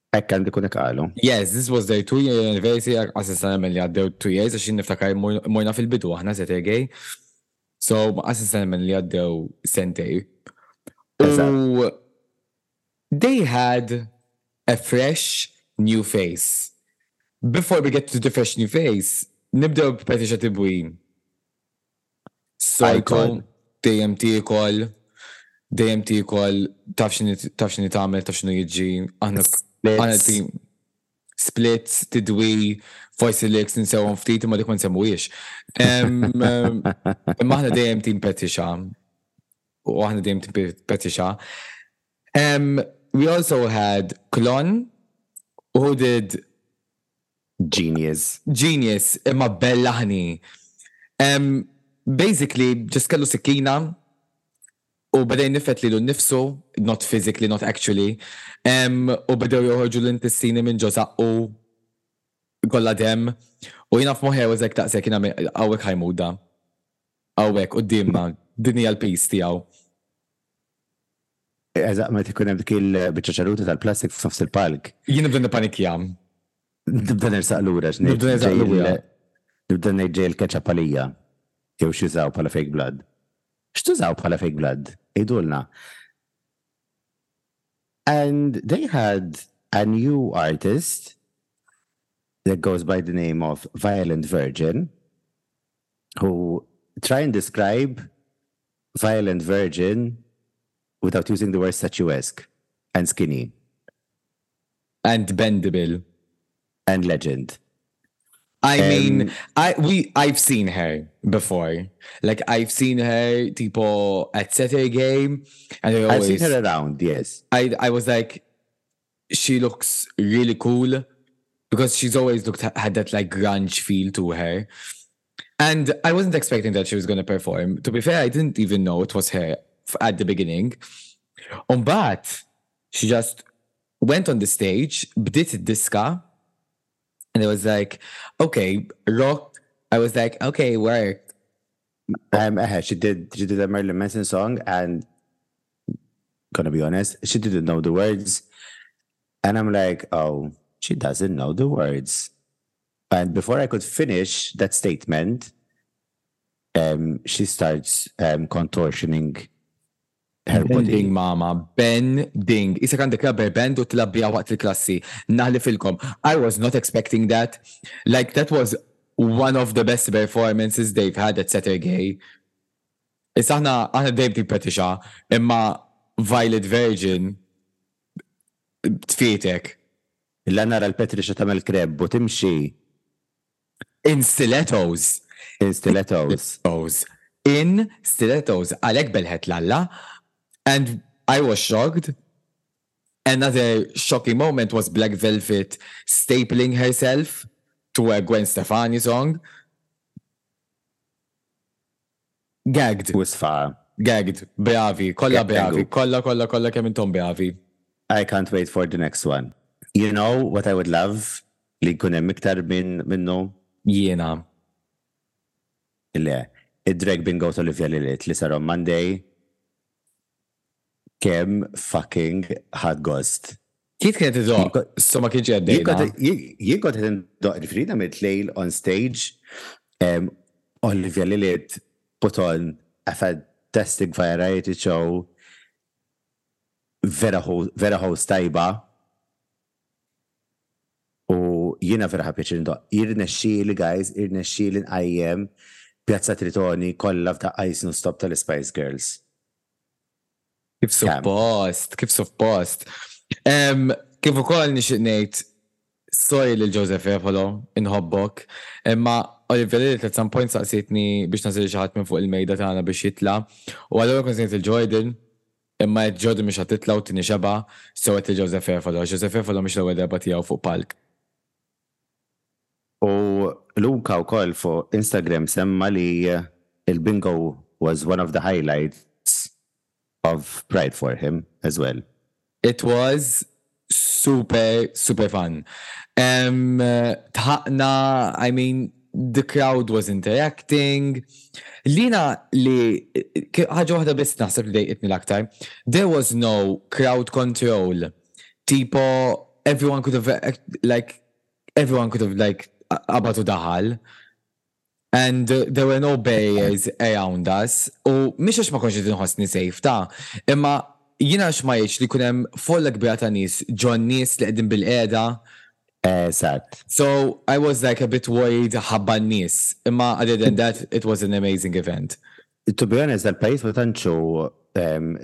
Ekk għandi kun għalu. Yes, this was their two-year anniversary, għasistan għamil li għaddew two years, għaxin niftakar morna fil-bidu għahna se tegħi. So, ma qas sena minn li għaddew sentej. U they had a fresh new face. Before we get to the fresh new face, nibdew b'Patricia Tibwin. Psycho, dejjem tiekol, dejjem tiekol, taf xini tagħmel, taf xinu jiġi, aħna Splits, Tidwi, forsi l-eks ninsewhom ftit imma dik ma nsemmuhiex. Imma aħna dejjem tim Petixa. U aħna dejjem tim Petixa. We also had Klon, who did Genius. Genius, imma bella ħni. Um, basically, just kellu sikkina, U beda jniffed lilu nnifsu, not physically, not actually, u bedew joħorġu l-intestini minn ġo zaqqu, kollha demm, u jiena f'moħħi I was like daqshekk jiena hawnhekk ħa jmut da. Hawnhekk quddiemna, din hija l-piece tiegħu. Eżatt, meta jkun hemm dik il-biċċa ċaruta tal-plastik f'nofs il-palk. Jien nibda nippanikkja. Nibda nersaq lura x'ngħid. Nibda nersaq lura. Nibda ngħid ġej il-ketchup għalija. Jew xi żgħu bħala fake blood. X'tużaw bħala fake blood? Idulna. And they had a new artist that goes by the name of Violent Virgin, who try and describe Violent Virgin without using the word statuesque and skinny. And bendable. And legend. I mean, I we I've seen her before. Like I've seen her people at Saturday game, and I always, I've seen her around. Yes, I I was like, she looks really cool because she's always looked had that like grunge feel to her. And I wasn't expecting that she was going to perform. To be fair, I didn't even know it was her at the beginning. Um, but she just went on the stage, this guy and it was like, okay, rock. I was like, okay, work. Um, uh, she did she did a Marilyn Manson song, and gonna be honest, she didn't know the words, and I'm like, oh, she doesn't know the words. And before I could finish that statement, um, she starts um, contortioning Bending mama, ben ding. Isek għandek rubber band u tilab biha waqt il-klassi. Naħlifilkom, I was not expecting that. Like that was one of the best performances they've had at Saturday. Issa aħna aħna dejjem tippetixa, imma Violet Virgin tfietek. Illa nara l-Patricia tagħmel kreb u timxi. In stilettos. In stilettos. In stilettos. Alek belħet lalla, And I was shocked. Another shocking moment was Black Velvet stapling herself to a Gwen Stefani song. Gagged. Wisfa. Gagged. Bravi. Kollha bravi. Kollha, kollha, kollha kemm intom bravi. I can't wait for the next one. You know what I would love li jkun hemm iktar minn minnu? Jiena. Le. Id-Drag Bingo t'Olivia Lilith li sar on Monday. Kemm fucking ħadd gost. Kif kienet idoq? So ma kienx qed dejna. Jien kont qed indoq ġifieri għamilt lejl on stage Olivia Lilith put on a fantastic variety show vera host tajba u jiena vera ħadt pjaċir indoq. Irnexxieli guys, irnexxieli nqajjem Pjazza Tritoni kollha f'daqqa jisnu stop tal-Ispice Girls. Kif suppost, kif suppost. Kif ukoll nixtieq ngħid sorry lil Joseph Efolo, inħobbok, imma Olivia Lilith at some point saqsitni biex nażel xi ħadd minn fuq il-mejda tagħna biex jitla' u allura kont se ngħid il-Jordan imma għedt Jordan mhix ħa titla' u t-tieni xebgħa, so għedt lil Joseph Efolo għax Joseph Efolo mhix l-ewwel darba tiegħu fuq palk. U Luca wkoll fuq Instagram semma li l-bingo was one of the highlights of Pride for him as well. It was super super fun. Dħaqna, I mean the crowd was interacting. Jiena li ħaġa waħda biss naħseb li dejqitni l-aktar, there was no crowd control. tipo everyone could have like everyone could have like qabad u daħal and there were no barriers around us u mhix għax ma konx qed inħossni safe ta' imma jiena għax ma jgħidx li kun hemm folla kbira ta' nies ġon nies li qegħdin bil-qiegħda. Eżatt. So I was like a bit worried ħabba n-nies imma other than that it was an amazing event. To be honest, dal-pajjiż ma tantxu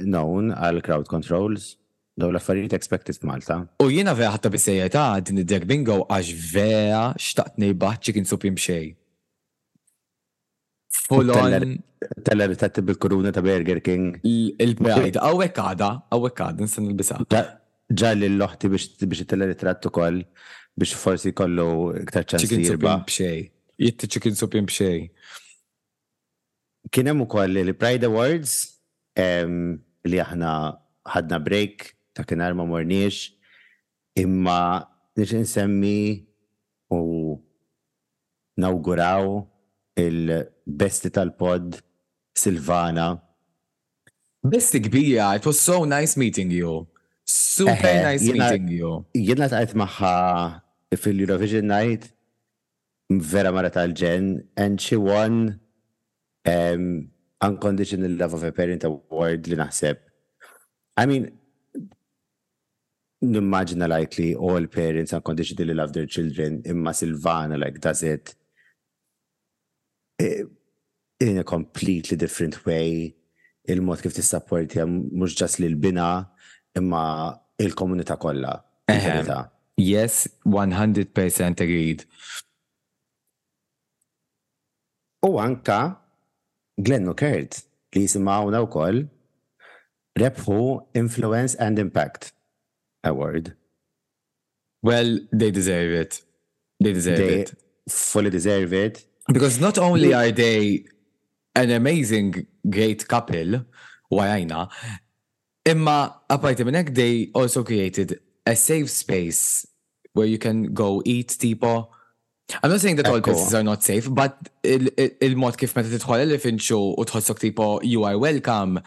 known għal crowd controls. Dawn l-affarijiet expected f'Malta. U jiena vera ħadtha bis-serjetà din id-drag bingo għax vera xtaqt ngħibha chicken soup imxej. Full on. Teller li tatti bil-kuruna ta' Burger King. Il-pride, għawek għada, għawek għada, nista' nilbisa. Ġalli l-loħti biex it-teller it-tratt ukoll biex forsi kollu iktar ċans. Chicken soup imxej. Jitti chicken soup imxej. Kien hemm ukoll il-Pride Awards li aħna ħadna break dakinhar ma morniex imma nixtieq insemmi u nawguraw il-Besti tal-Pod Silvana. Besti kbira, it was so nice meeting you. Super nice meeting you. Jiena ltqajt magħha fil-Eurovision Night Vera mara tal-ġenn and she won unconditional love of a parent award li naħseb I mean nimmaġina likely all parents unconditionally love their children imma Silvana like does it in a completely different way il-mod kif tissapportja mhux just lil binha imma il-komunità kollha. Yes, 100% agreed. U anke Glenn u Kurt li jisimgħu hawn wkoll rebħu Influence and Impact Award. Well, they deserve it. They deserve they it. Fully deserve it. Because not only are they an amazing great couple, warajna, imma apart from that, they also created a safe space where you can go eat tipo. I'm not saying that all places are not safe, but il-mod kif meta tidħol elephant show u tħossok tipo you are welcome,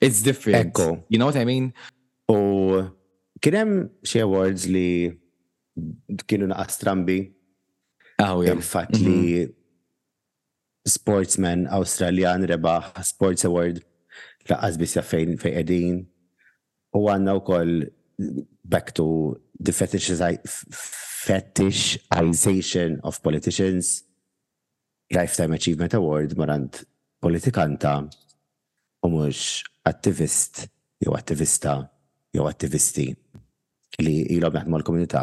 it's different. Ekko. You know what I mean? U kienem xie awards li kienu naqas trambi. Ah, il-fat li mhm. Sportsman Awstraljan rebaħ Sports Award, laqqas biss jaf fejn qegħdin. U għandna wkoll back to the fetishization of politicians, Lifetime Achievement Award mar għand politikanta u mhux attivist jew attivista jew attivisti li ilhom jaħdmu għall-komunità.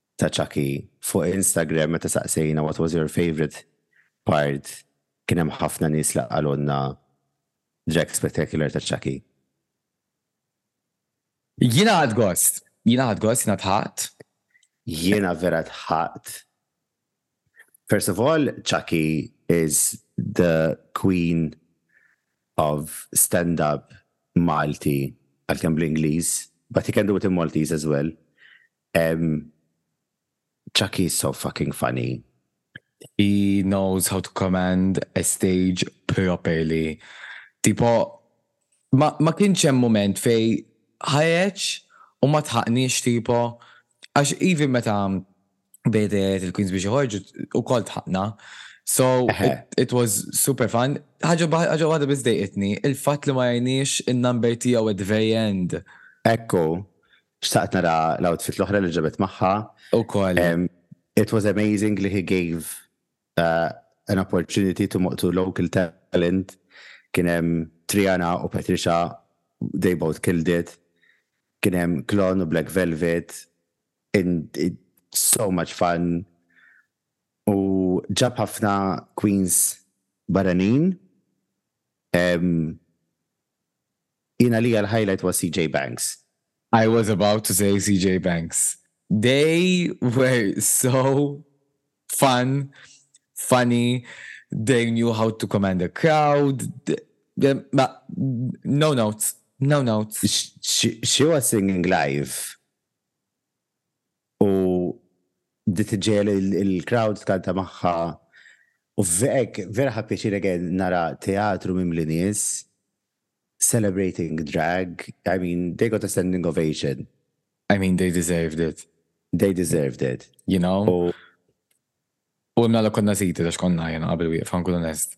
ta' Chucky. Fuq Instagram meta saqsejna what was your favourite part kien hemm ħafna nies li qalulna Drag Spectacular ta' Chucky. Jiena ħadt gost, jiena ħadt gost, jiena dħaqt. Jiena vera dħaqt. First of all, Chucky is the queen of stand-up Malti, għalkemm bl-Ingliż, but he can do it in Maltese as well. Chucky is so fucking funny. He knows how to command a stage properly. Tipo, ma, ma kienx hemm mument fej ħareġ u ma tħaqniex tipo, għax even meta bejdet il-Queens biex iħorġu u kol tħaqna. So, it, it was super fun. ħaġa waħda bizdejqitni, il-fat li ma jajniex il-number tijaw at the very end. Ekku, Xtaqt nara l-outfit l-oħra li ġabet magħha. Ukoll. It was amazing li he gave uh, an opportunity to, to local talent. Kien hemm Triana u Patricia they both killed it. Kien hemm Klon u Black Velvet in, in so much fun. U ġab ħafna Queens baranin. Um, a li highlight was CJ Banks. I was about to say CJ Banks. They were so fun. funny, they knew how to command a crowd. But no notes, no notes. She, she was singing live. U bdiet iġġegħel il-crowd tkanta magħha u hekk vera ħa pjaċir again nara teatru mimli nies celebrating drag, I mean they got a standing ovation. I mean they deserved it. They deserved it. You know? U imna l konna ziti għax konna jena qabel wieqfa nkun onest.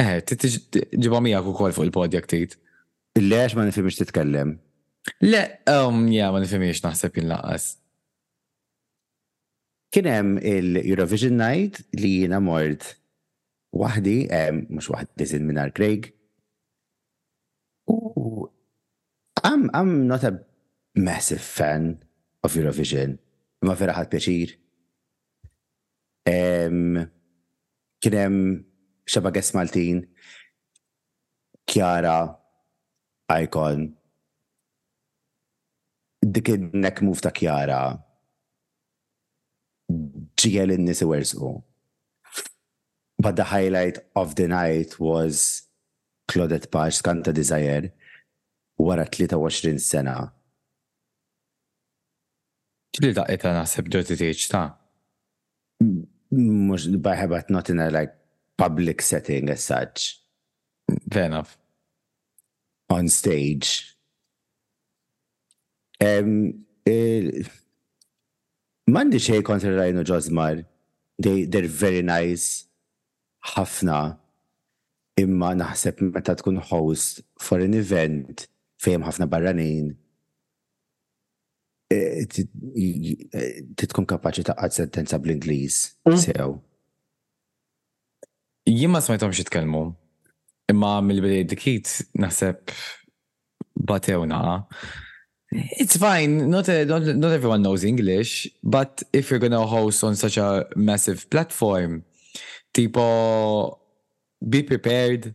Eh, trid ġibha miegħek ukoll fuq il-pod jekk trid. Le għax ma nifhimhiex titkellem. Le, umm, yeah, ma nifhimhiex naħseb jien lanqas. Kien hemm il-Eurovision Night li jiena mort waħdi, mhux waħdi żin mingħajr Craig. U I'm, I'm not a massive fan of Eurovision. Ma vera ħadd pjaċir. Um, Kien hemm seba' guests Maltin, Chiara, Icon, dik in-neck move ta' Chiara ġiegħel lin-nies iwerżqu. But the highlight of the night was Claudette Paġ skanta Desire wara 23 sena. Ġieli daqqietha naħseb ġo titgħidx ta. Mhux barħa but not in a like public setting as such. Fair enough. On stage. M'għandi xejn kontra Rajnu Ġożmar. They, they're very nice. Ħafna. Imma naħseb meta tkun host for an event fejn ħafna barranin Titkun kapaċi taqqad sentenza bl-Ingliż sew. Jien ma smajthomx jitkellmu. Imma mill-bdejt dikit naħseb batew naqa. It's fine, not, not, not everyone knows English, but if you're gonna host on such a massive platform, tipo, be prepared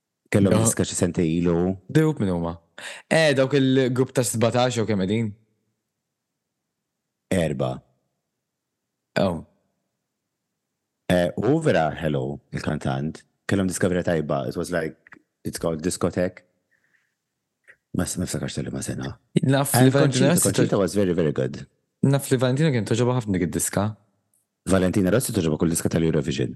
Kellhom diska xi sentej ilu. The Roop min huma? Eh, dawk il-grupp ta' sbatax jew kemm qegħdin? Erba'. Oh. Eh, u vera hello il-kantant. Kellhom diska vera tajba. It was like, it's called Discotheque. Ma niftakarx tal ma sena. Naf li Valentina Rossi. Conchita was very, very good. Naf li Valentina kien toġoba ħafna dik id-diska. Valentina Rossi toġoba kull diska tal-Eurovision.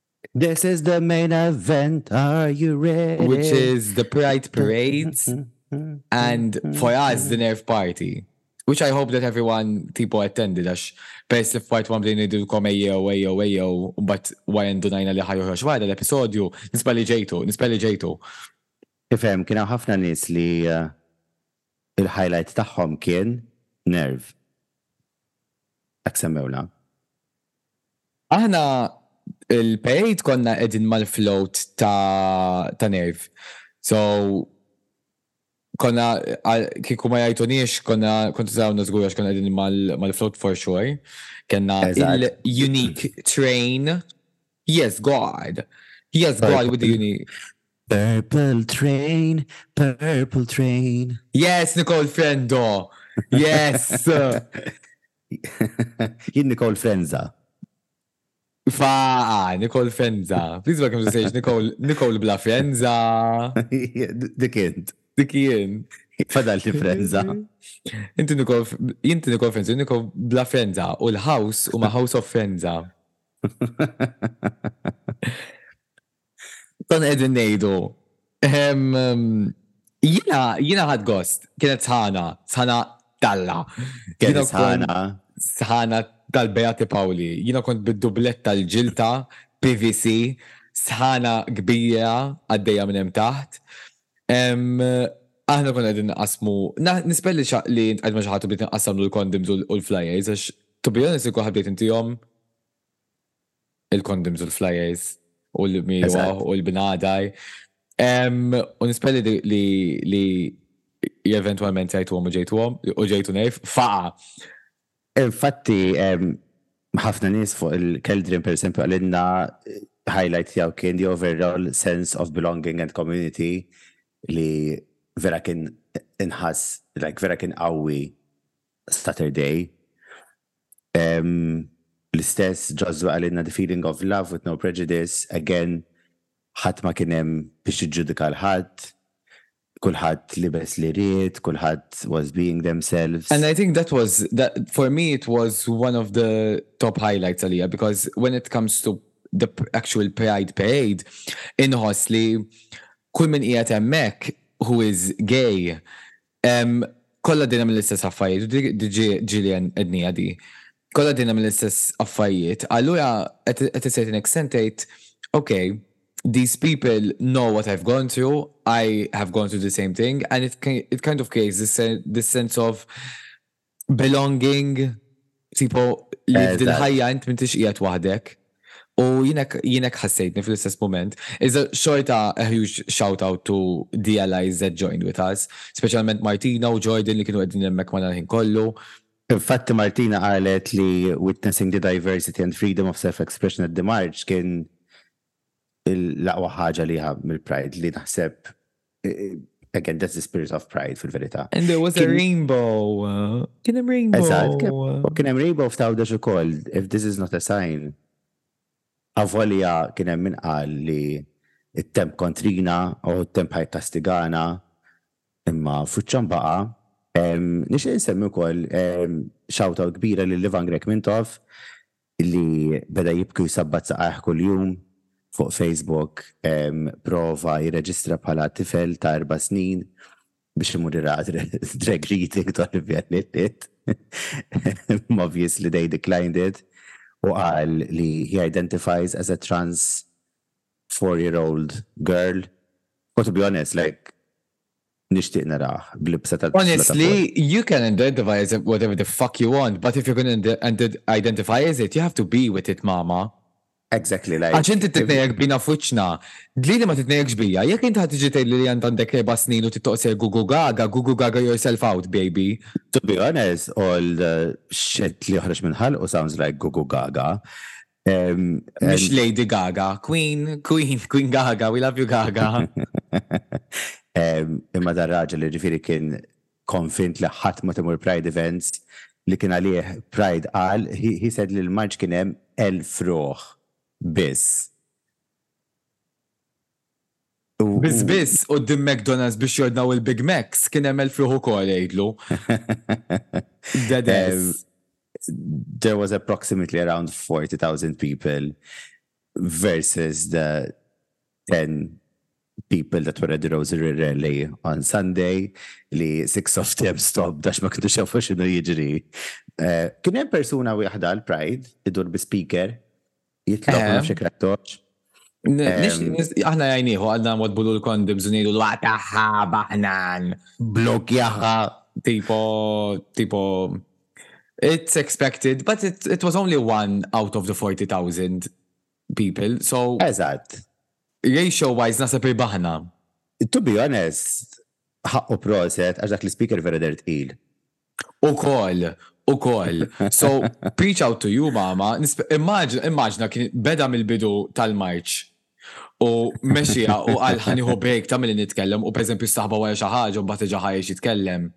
This is the main event, are you ready? Which is the Pride Parade and for us the Nerve Party. Which I hope that everyone tipo attended, għax pers li f'part one bdejn idilkom ejjew, ejjew, ejjew, but wara ndunajna li ħajħoġ wara l-episodju, nispa li ġejtu, nispa li ġejtu. Ifhem, kien hemm ħafna nies li Il-highlight tagħhom kien Nerv. Hekk semmewlha. Aħna l-parade konna qegħdin mal-float ta' Nerv. So konna kieku ma jgħajtuniex konna kontu tarawna żgur għax konna qegħdin mal-float for sure. Kellna l-unique train. Yes God! Yes God with the unique. Purple train, purple train. Yes, Nicole Frendo. Yes. Jien Nicole Frenza. Fa, Nicole Frenza. Please welcome to stage Nicole, Nicole Bla Frenza. Dikint. Dikint. Fadal li frenza. Inti nikof, inti nikof frenza, nikof bla frenza, u l-house u ma house of frenza. Dan qegħdin ngħidu. Jiena jiena ħadd gost, kienet sħana, sħana t'Alla. Kienet sħana. Sħana tal-Beati Pawli. Jiena kont bid-dublett tal-ġilta, PVC, sħana kbira għaddejja minn hemm taħt. Aħna konna qegħdin nqassmu, nisper li li ntqajt ma' xi ħadd u bdejt inqassamlu l-condoms u l-flyers għax to be honest il-kulħadd bdejt intihom il-condoms u l-flyers u l-mijuħ u l-bnadaj. U nispelli li li eventualment jajtu għom u ġejtu għom u ġejtu nejf faqa. Infatti, ħafna nis fuq il-Keldrin per esempio għalinna highlight jaw kien the overall sense of belonging and community li vera kien inħas, like vera kien għawi Saturday. L-istess Josue qalilna the feeling of love with no prejudice, again ħadd ma kien hemm biex jiġġudika 'l ħadd, kulħadd libes li ried, kulħadd was being themselves. And I think that was, for me it was one of the top highlights għalija because when it comes to the actual pride parade inħoss li kull min qiegħed hemmhekk who is gay Kollha għaddejna mill-istess affarijiet, u diġà Gillian għedniha di. Kollha għaddejna mill-istess affarijiet, allura at a certain extent tgħid, ok, these people know what I've gone through, I have gone through the same thing, and it kind of creates this sense of belonging, tipo li f'dil ħajja int m'intix qiegħed waħdek. U jien hekk jien hekk ħassejtni fl-istess mument. Iżda xorta a huge shout out to the allies that joined with us, speċjalment Martina u Jordan li kienu qegħdin hemmhekk magħna l-ħin kollu. Infatti Martina qalet li witnessing the diversity and freedom of self expression at the march kien l-aqwa ħaġa liha mill-Pride li naħseb Again, that's the spirit of pride fil-verità. And there was a rainbow. Kien hemm rainbow. Eżatt, kien hemm rainbow f'tawdex ukoll, if this is not a sign. Avolja kien hemm min qal li it-temp kontrina u t-temp ħaj kastigana imma fuċċan baqa. Nixtieq insemmi wkoll xawta kbira lil Ivan Grek Mintoff li beda jibki u jsabbat saqajh kuljum fuq Facebook prova jirreġistra bħala tifel ta' erba' snin biex imur jara drag reading t'Olivia Lillit imma obviously they declined it u qal li he identifies as a trans four-year-old girl u to be honest like Nixtieq narah b'libsa ta' tifla ta' four. Honestly, you can identify as whatever the fuck you want, but if you're gonna identify as it, you have to be with it, mama. Exactly, like. Għax inti titnejjek bina f'wiċċna. Dlili ma titnejjekx bija. Jekk inti ħa tiġi tgħidli li int għandek erba' snin u trid toqgħod issejr gugugaga, gugugaga yourself out, baby. To be honest, all the shit li joħroġ minn ħalqu sounds like gugugaga. Mish Lady Gaga, Queen, Queen, Queen Gaga, we love you Gaga. Imma dar raġel li ġifiri kien konfint li ħadd ma timur Pride events li kien għalih Pride qal, he said li l-marċ kien hemm elf ruħ biss. Biss biss quddiem McDonald's biex jordnaw il-Big Macs kien hemm il-fluħ ukoll jgħidlu. There was approximately around 40,000 people versus the 10 people that were at the Rosary Rally on Sunday li six of them stop dax ma kienu xafu xinu jiġri. Eh, kien hemm persuna wieħda l-Pride idur bi speaker Jitlob ma nafx ikrettox. Aħna jajniħu għadna mod bulu l-kondi bżunilu l-għataħħa baħnan. Blokjaħħa. Tipo, tipo, it's expected, but it, it was only one out of the 40,000 people, so. Eżat. Ratio wise nasib il-baħna. To be honest, ħaqqu proset, għax dak l-speaker vera der tqil. Ukoll, ukoll. So, preach out to you, mama. Immaġna, immaġna kien beda mill-bidu tal-marċ u mexija u għal ħaniħu break ta' milli nitkellem u pereżempju s-saħba wara xi ħaġa u mbagħad iġa ħareġ jitkellem.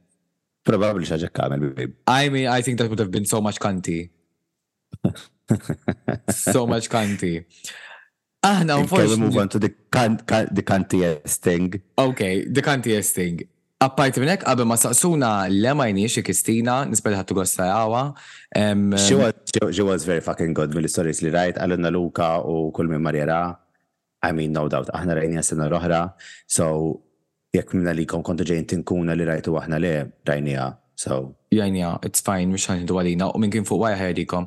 Probabbli xi ħaġa kamel bib. I mean, I think that would have been so much kanti. so much kanti. Aħna unfortunately. Move on to the cuntiest thing. Ok, the cuntiest thing. Apparti minn hekk qabel ma saqsuna le ma jniex Kristina, nispera ħadd gost tarawha. She was, she was very fucking good mill-istories li rajt, għalunna Luka u kull minn marjera. I mean, no doubt, aħna rajni għas-sena l-oħra, so jekk minna li kon kontu ġejn tinkuna li rajtu aħna le rajnija, so. Jajnija, it's fine, mux ħanħidu għalina, u minn kien fuq għajħer dikom.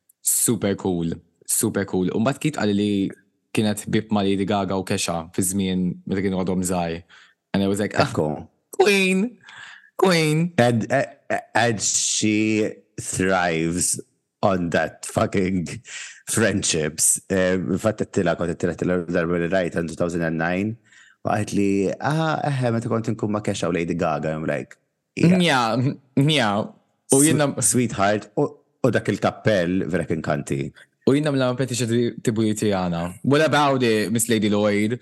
Super cool, super cool. U mbagħad Keith qalli li kienet ħbieb ma' Lady Gaga u Kesha fiż-żmien meta kienu għadhom żgħar. And I was like, ah, queen, queen. And, and she thrives on that fucking friendships. Eh, fatt t-tila, kont t-tila t-tila darba li rajt in 2009. Għajt li, ah, eħe, meta kont nkun ma' Kesha u Lady Gaga, I'm like, Nja, nja, u jinnam. Sweetheart, u dak il-kappell vera kien kanti. U jinnam la petiċa tibwiti għana. What about it, Miss Lady Lloyd?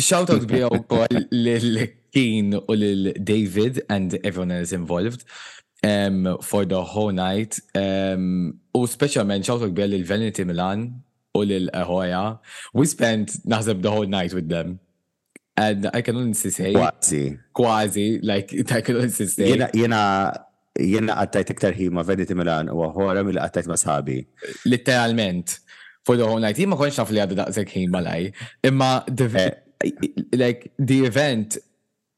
Shout out bija u koll l-Keen u l-David and everyone else involved um, for the whole night. Um, u specialment shout out bija l-Vanity Milan u l-Ehoja. We spent, naħseb, the whole night with them. And I can only say. Kważi. Kważi, like, I can only say. Jena, jena, jena għattajt iktar ħin ma' Veniti Milan u għahora mill għattajt ma' sħabi. Literalment. For the whole night. Jien ma konx naf li għadda daqsek ħin malaj. Imma, eh. like, the event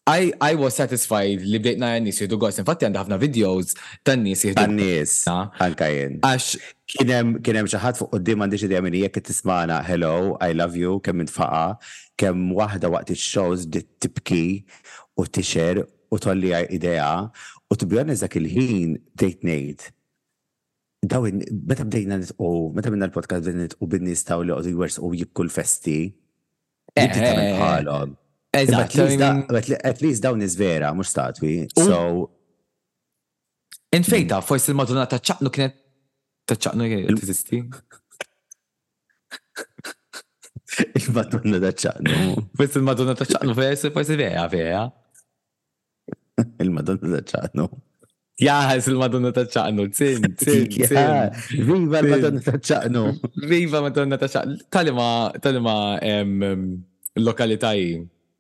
I, I was satisfied li bdejt nara n-nis jihdu għos. Infatti għanda ħafna videos tan nis jihdu. Tan nis, anka jen. Għax. Kienem, kienem xaħat fuq qoddim għandix idea minni jek tismana, hello, I love you, kemm intfaqa. Kemm waħda waqt ix-shows bdiet tibki u tixher u tgħolli idejha u to be honest dak il-ħin bdejt ngħid, dawn in, meta bdejna niltqu, meta għamilna l-podcast bdejna niltqu bin-nies dawn li joqogħdu jwerżqu u jibku l-festi, jien bdejt nagħmel bħalhom. Eżatt. At least dawn nies vera, mhux statwi. So, Int fejn taf, forsi l-Madonna ta' ċaqnu kienet ta' ċaqnu kienet tiżisti. Il-Madonna ta' ċaqnu. Forsi l-Madonna ta' ċaqnu forsi forsi vera vera. Il-Madonna ta' ċaqnu. Jaħas il-Madonna ta' ċaqnu, zin, zin, zin. Viva l-Madonna ta' ċaqnu. Viva l-Madonna ta' ċaqnu. Talima, talima lokalitaji.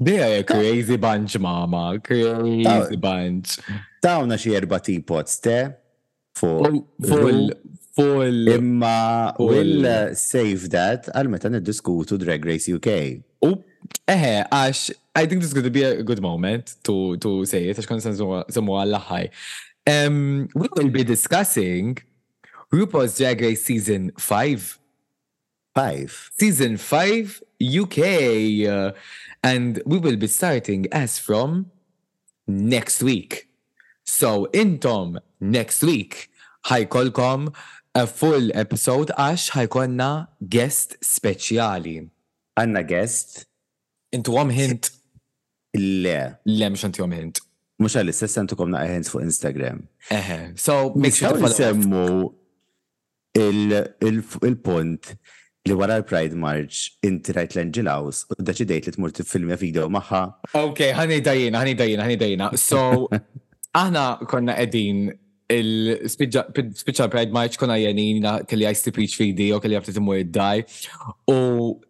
They are a crazy bunch, mama. Crazy bunch. Tawna xie erba tipots te fuq. Full, full. Imma will save that għal meta niddiskutu Drag Race UK. U eħe, għax, I think this is going to be a good moment to, to say it, għax kon semmu għall-ħaj. Um, we will be discussing RuPaul's Drag Race Season 5. Five. Season Five UK and we will be starting as from next week. So intom next week ħa jkollkom a full episode għax ħa jkollna guest speċjali. Għandna guest. Intuhom hint? Le. Le mhux intihom hint. Mhux għalissa se ntukom naqra hint fuq Instagram. Eħe. So make sure Nistgħu nsemmu Il-punt li wara l-Pride March inti rajt l-Angel House u ddeċidejt li tmur tiffilmja video magħha. Ok, ħa ngħidha jiena, ħa ngħidha jiena, ħa ngħidha jiena. So, aħna konna qegħdin il-Spiċċa Pride March konna jenina kelli għaj stipiċ fidi u kelli għafti timur id-dar u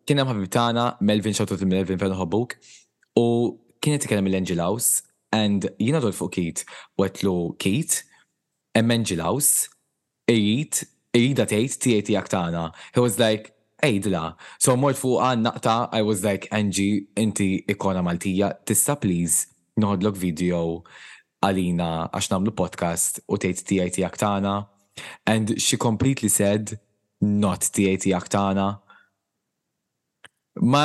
kien hemm ħabib tagħna Melvin xawtu tim Melvin fejn ħobbuk u kien qed ikellem l-Angel House and jiena dol fuq Kit wetlu Kit hemm Angel House Għid, irridha tgħid tiegħi tiegħek tagħna. He was like, Għidilha. So mort fuqha naqta' I was like, Angie inti ikona Maltija tista' please noħodlok video għalina għax nagħmlu podcast u tgħid tiegħi tiegħek tagħna? And she completely said, not tiegħi tiegħek tagħna. Ma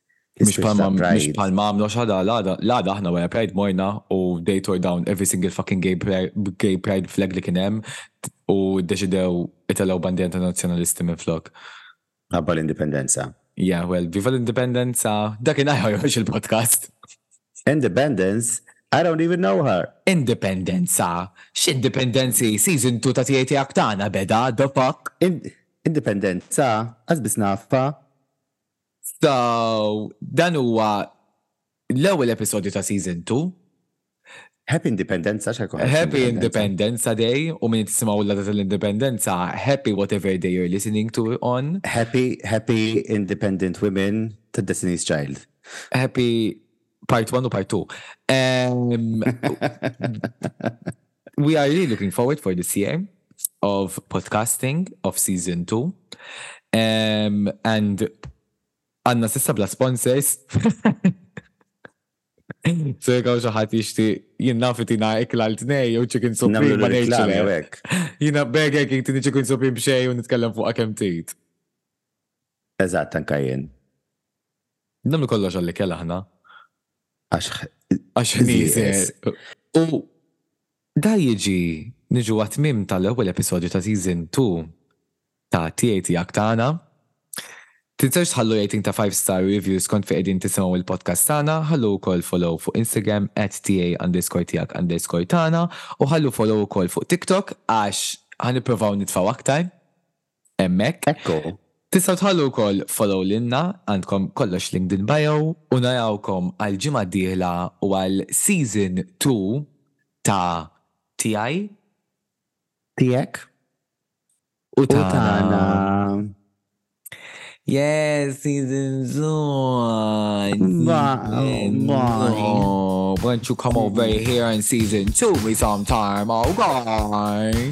Mux pal mamlu xada, l-għada ħna wara Pride mojna u they tore down every single fucking gay Pride flag li kienem u deċidew italaw bandjenta nazjonalisti minn flok. Għabba l-indipendenza. Yeah, well, viva l-indipendenza. Dak inħajħu jħoċ il-podcast. Independence? I don't even know her. Indipendenza. X'indipendenzi? Season 2 ta' tiegħi aktana beda, the fuck? Indipendenza, għazbis nafa. So, dan huwa l-ewwel episodju ta' season 2. Happy Indipendenza x'ħajkun. Happy Indipendenza Day u min tisimgħu l-lada tal-Indipendenza, happy whatever day you're listening to on. Happy, happy Independent Women ta' Destiny's Child. Happy part 1 u part 2. We are really looking forward for this year of podcasting of season 2. Um, and għanna sissa bla sponsors. so jek għaw xaħat jishti jinna fitina ikla l-tnej u chicken supreme ma nejċu Jina bega jek tini chicken supreme bxej u nitkellem fuqa kem tijt. Eżatt, anka jien. Nagħmlu kollox għall-ikel aħna. Għax. Għax ħnieżer. U da jiġi niġu għat-tmiem tal-ewwel episodju ta' season 2 ta' tiegħi tiegħek tagħna. Tinsewx tħallu rating ta' 5 star review skont fi qegħdin tisimgħu il-podcast tagħna, ħallu wkoll follow fuq Instagram @ta_tiegħi_tiegħek_tagħna u ħallu follow ukoll fuq TikTok għax ħa nipprovaw nitfgħu aktar. hemmhekk. Ekku. Tistgħu tħallu wkoll follow lilna, għandkom kollox link din bio, u narawkom għall-ġimgħa d-dieħla u għal season two ta' tiegħi, tiegħek u tagħna. Yes, season two! Why don't you come over here in season two me sometime, okay?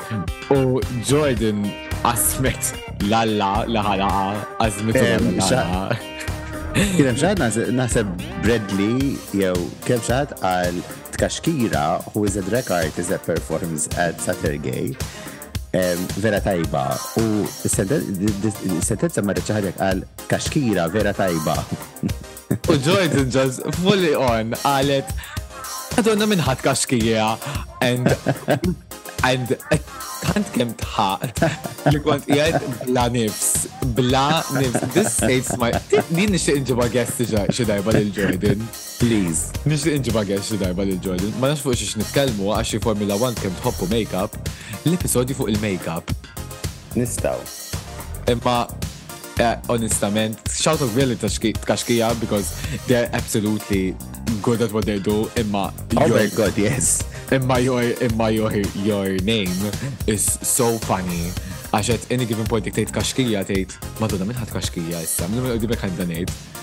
U Jordan asmet l-alla li ħalaqa, asmet l-alla. Kienem xaħat naħseb Bradley jew kem xaħat għal tkaxkira who is a drag artist that performs at Saturday vera tajba u s-sentenza marret ċaħġek għal kaxkira vera tajba. U Jordan ġaz fully on għalet għadonna minnħat kaxkija and and tant kem tħat li kont jgħid bla nifs bla nifs this saves my din nixtieq inġiba guest xi darba lil Jordan please nixtieq inġiba guest xi darba lil Jordan ma nafx fuq xiex nitkellmu għax xi Formula 1 kemm tħobbu makeup l-episodju fuq il-makeup nistaw imma Eh, onestament, shout out really tkaxkija because they're absolutely good at what they do imma. Oh my god, yes. Imma your, imma your, your name is so funny. Għaxet, any given point, tgħid kaxkija, tgħid, madonna, minn ħat kaxkija issa, minn għodibek għandha ngħid.